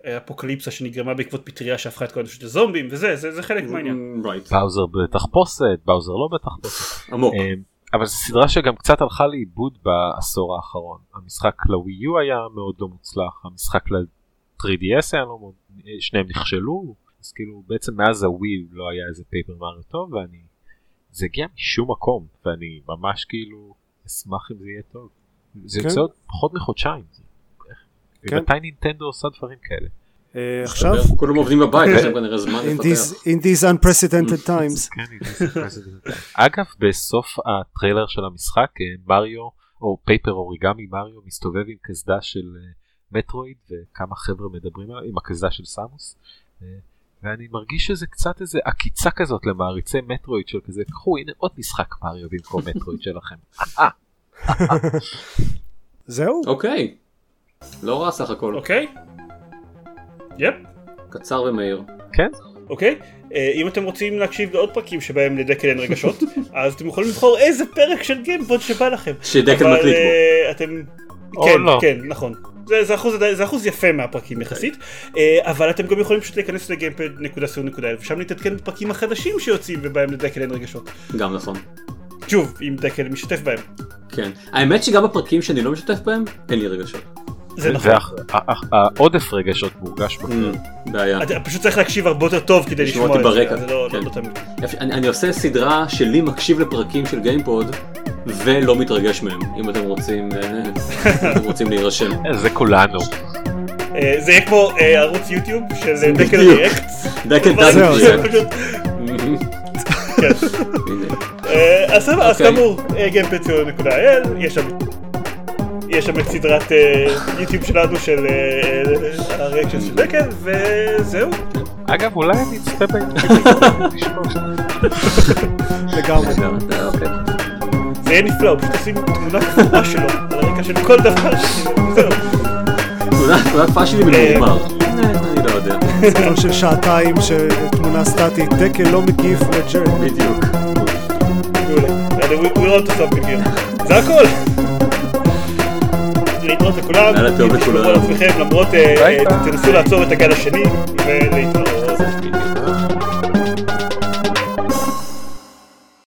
אה, אפוקליפסה שנגרמה בעקבות פטריה שהפכה את כל האנושות לזומבים וזה זה זה חלק מהעניין. רייט. באוזר בתחפושת באוזר לא בתחפושת עמוק. אה, אבל זו סדרה שגם קצת הלכה לאיבוד בעשור האחרון המשחק לווי יו היה מאוד לא מוצלח המשחק ל-3DS היה לא מאוד שניהם נכשלו אז כאילו בעצם מאז הווי לא היה איזה פייפר מריו טוב ואני זה הגיע משום מקום ואני ממש כאילו אשמח אם זה יהיה טוב זה כן. יוצא עוד פחות מחודשיים כן. מתי נינטנדו עושה דברים כאלה אה, עכשיו כולם עובדים בבית, יש להם כנראה זמן in לפתח. these, in these unprecedented times כן, אגב בסוף הטריילר של המשחק אה, מריו או פייפר אוריגמי מריו מסתובב עם קסדה של אה, מטרואיד וכמה חבר'ה מדברים עליו עם הקסדה של סמוס ואני מרגיש שזה קצת איזה עקיצה כזאת למעריצי מטרואיד של כזה, קחו הנה עוד משחק מריו במקום מטרואיד שלכם. זהו? אוקיי. לא רע סך הכל. אוקיי? יפ. קצר ומהיר. כן? אוקיי? אה, אם אתם רוצים להקשיב לעוד פרקים שבהם לדקל אין רגשות, אז אתם יכולים לבחור איזה פרק של גיימפוד שבא לכם. שדקל מקליט בו. אה, אתם... כן, לא. כן, נכון. זה, זה, אחוז, זה אחוז יפה מהפרקים יחסית, אה, אבל אתם גם יכולים פשוט להיכנס לגיימפד.co.il ושם להתעדכן בפרקים החדשים שיוצאים ובהם לדקל אין רגשות. גם נכון. שוב, אם דקל משתתף בהם. כן. האמת שגם בפרקים שאני לא משתף בהם, אין לי רגשות. זה נכון. והעודף רגשות מורגש בפרק. Mm, בעיה. אתה פשוט צריך להקשיב הרבה יותר טוב כדי לשמוע את זה, זה לא, כן. לא, לא אני, עושה סדרה שלי מקשיב לפרקים של גיימפוד ולא מתרגש מהם אם אתם רוצים אה, אם אתם רוצים להירשם. זה כולנו. אה, זה יהיה כמו אה, ערוץ יוטיוב של דקל. ריאקט. דקל דברים זהו, אה, אז סבבה, אז אוקיי. כאמור, gamepad.co.il, יש שם יש שם את סדרת אה, יוטיוב שלנו של אה, הריאקשן של דקל, וזהו. אגב אולי אני אצפה ביוטיוב. לגמרי. אה, אוקיי. זה יהיה נפלא, פשוט תשים תמונה קבועה שלו על הרקע של כל דבר, זהו. תמונה יפה שלי ממורמר. אה, אני לא יודע. סרטון של שעתיים של תמונה סטטית, דקל לא מגיב לג'רד. בדיוק. We- we're on to something here. זה הכל. להתראות לכולם, תשמרו לכולם. על עצמכם למרות, אה, אה. תנסו לעצור את הגל השני, ולהתראות.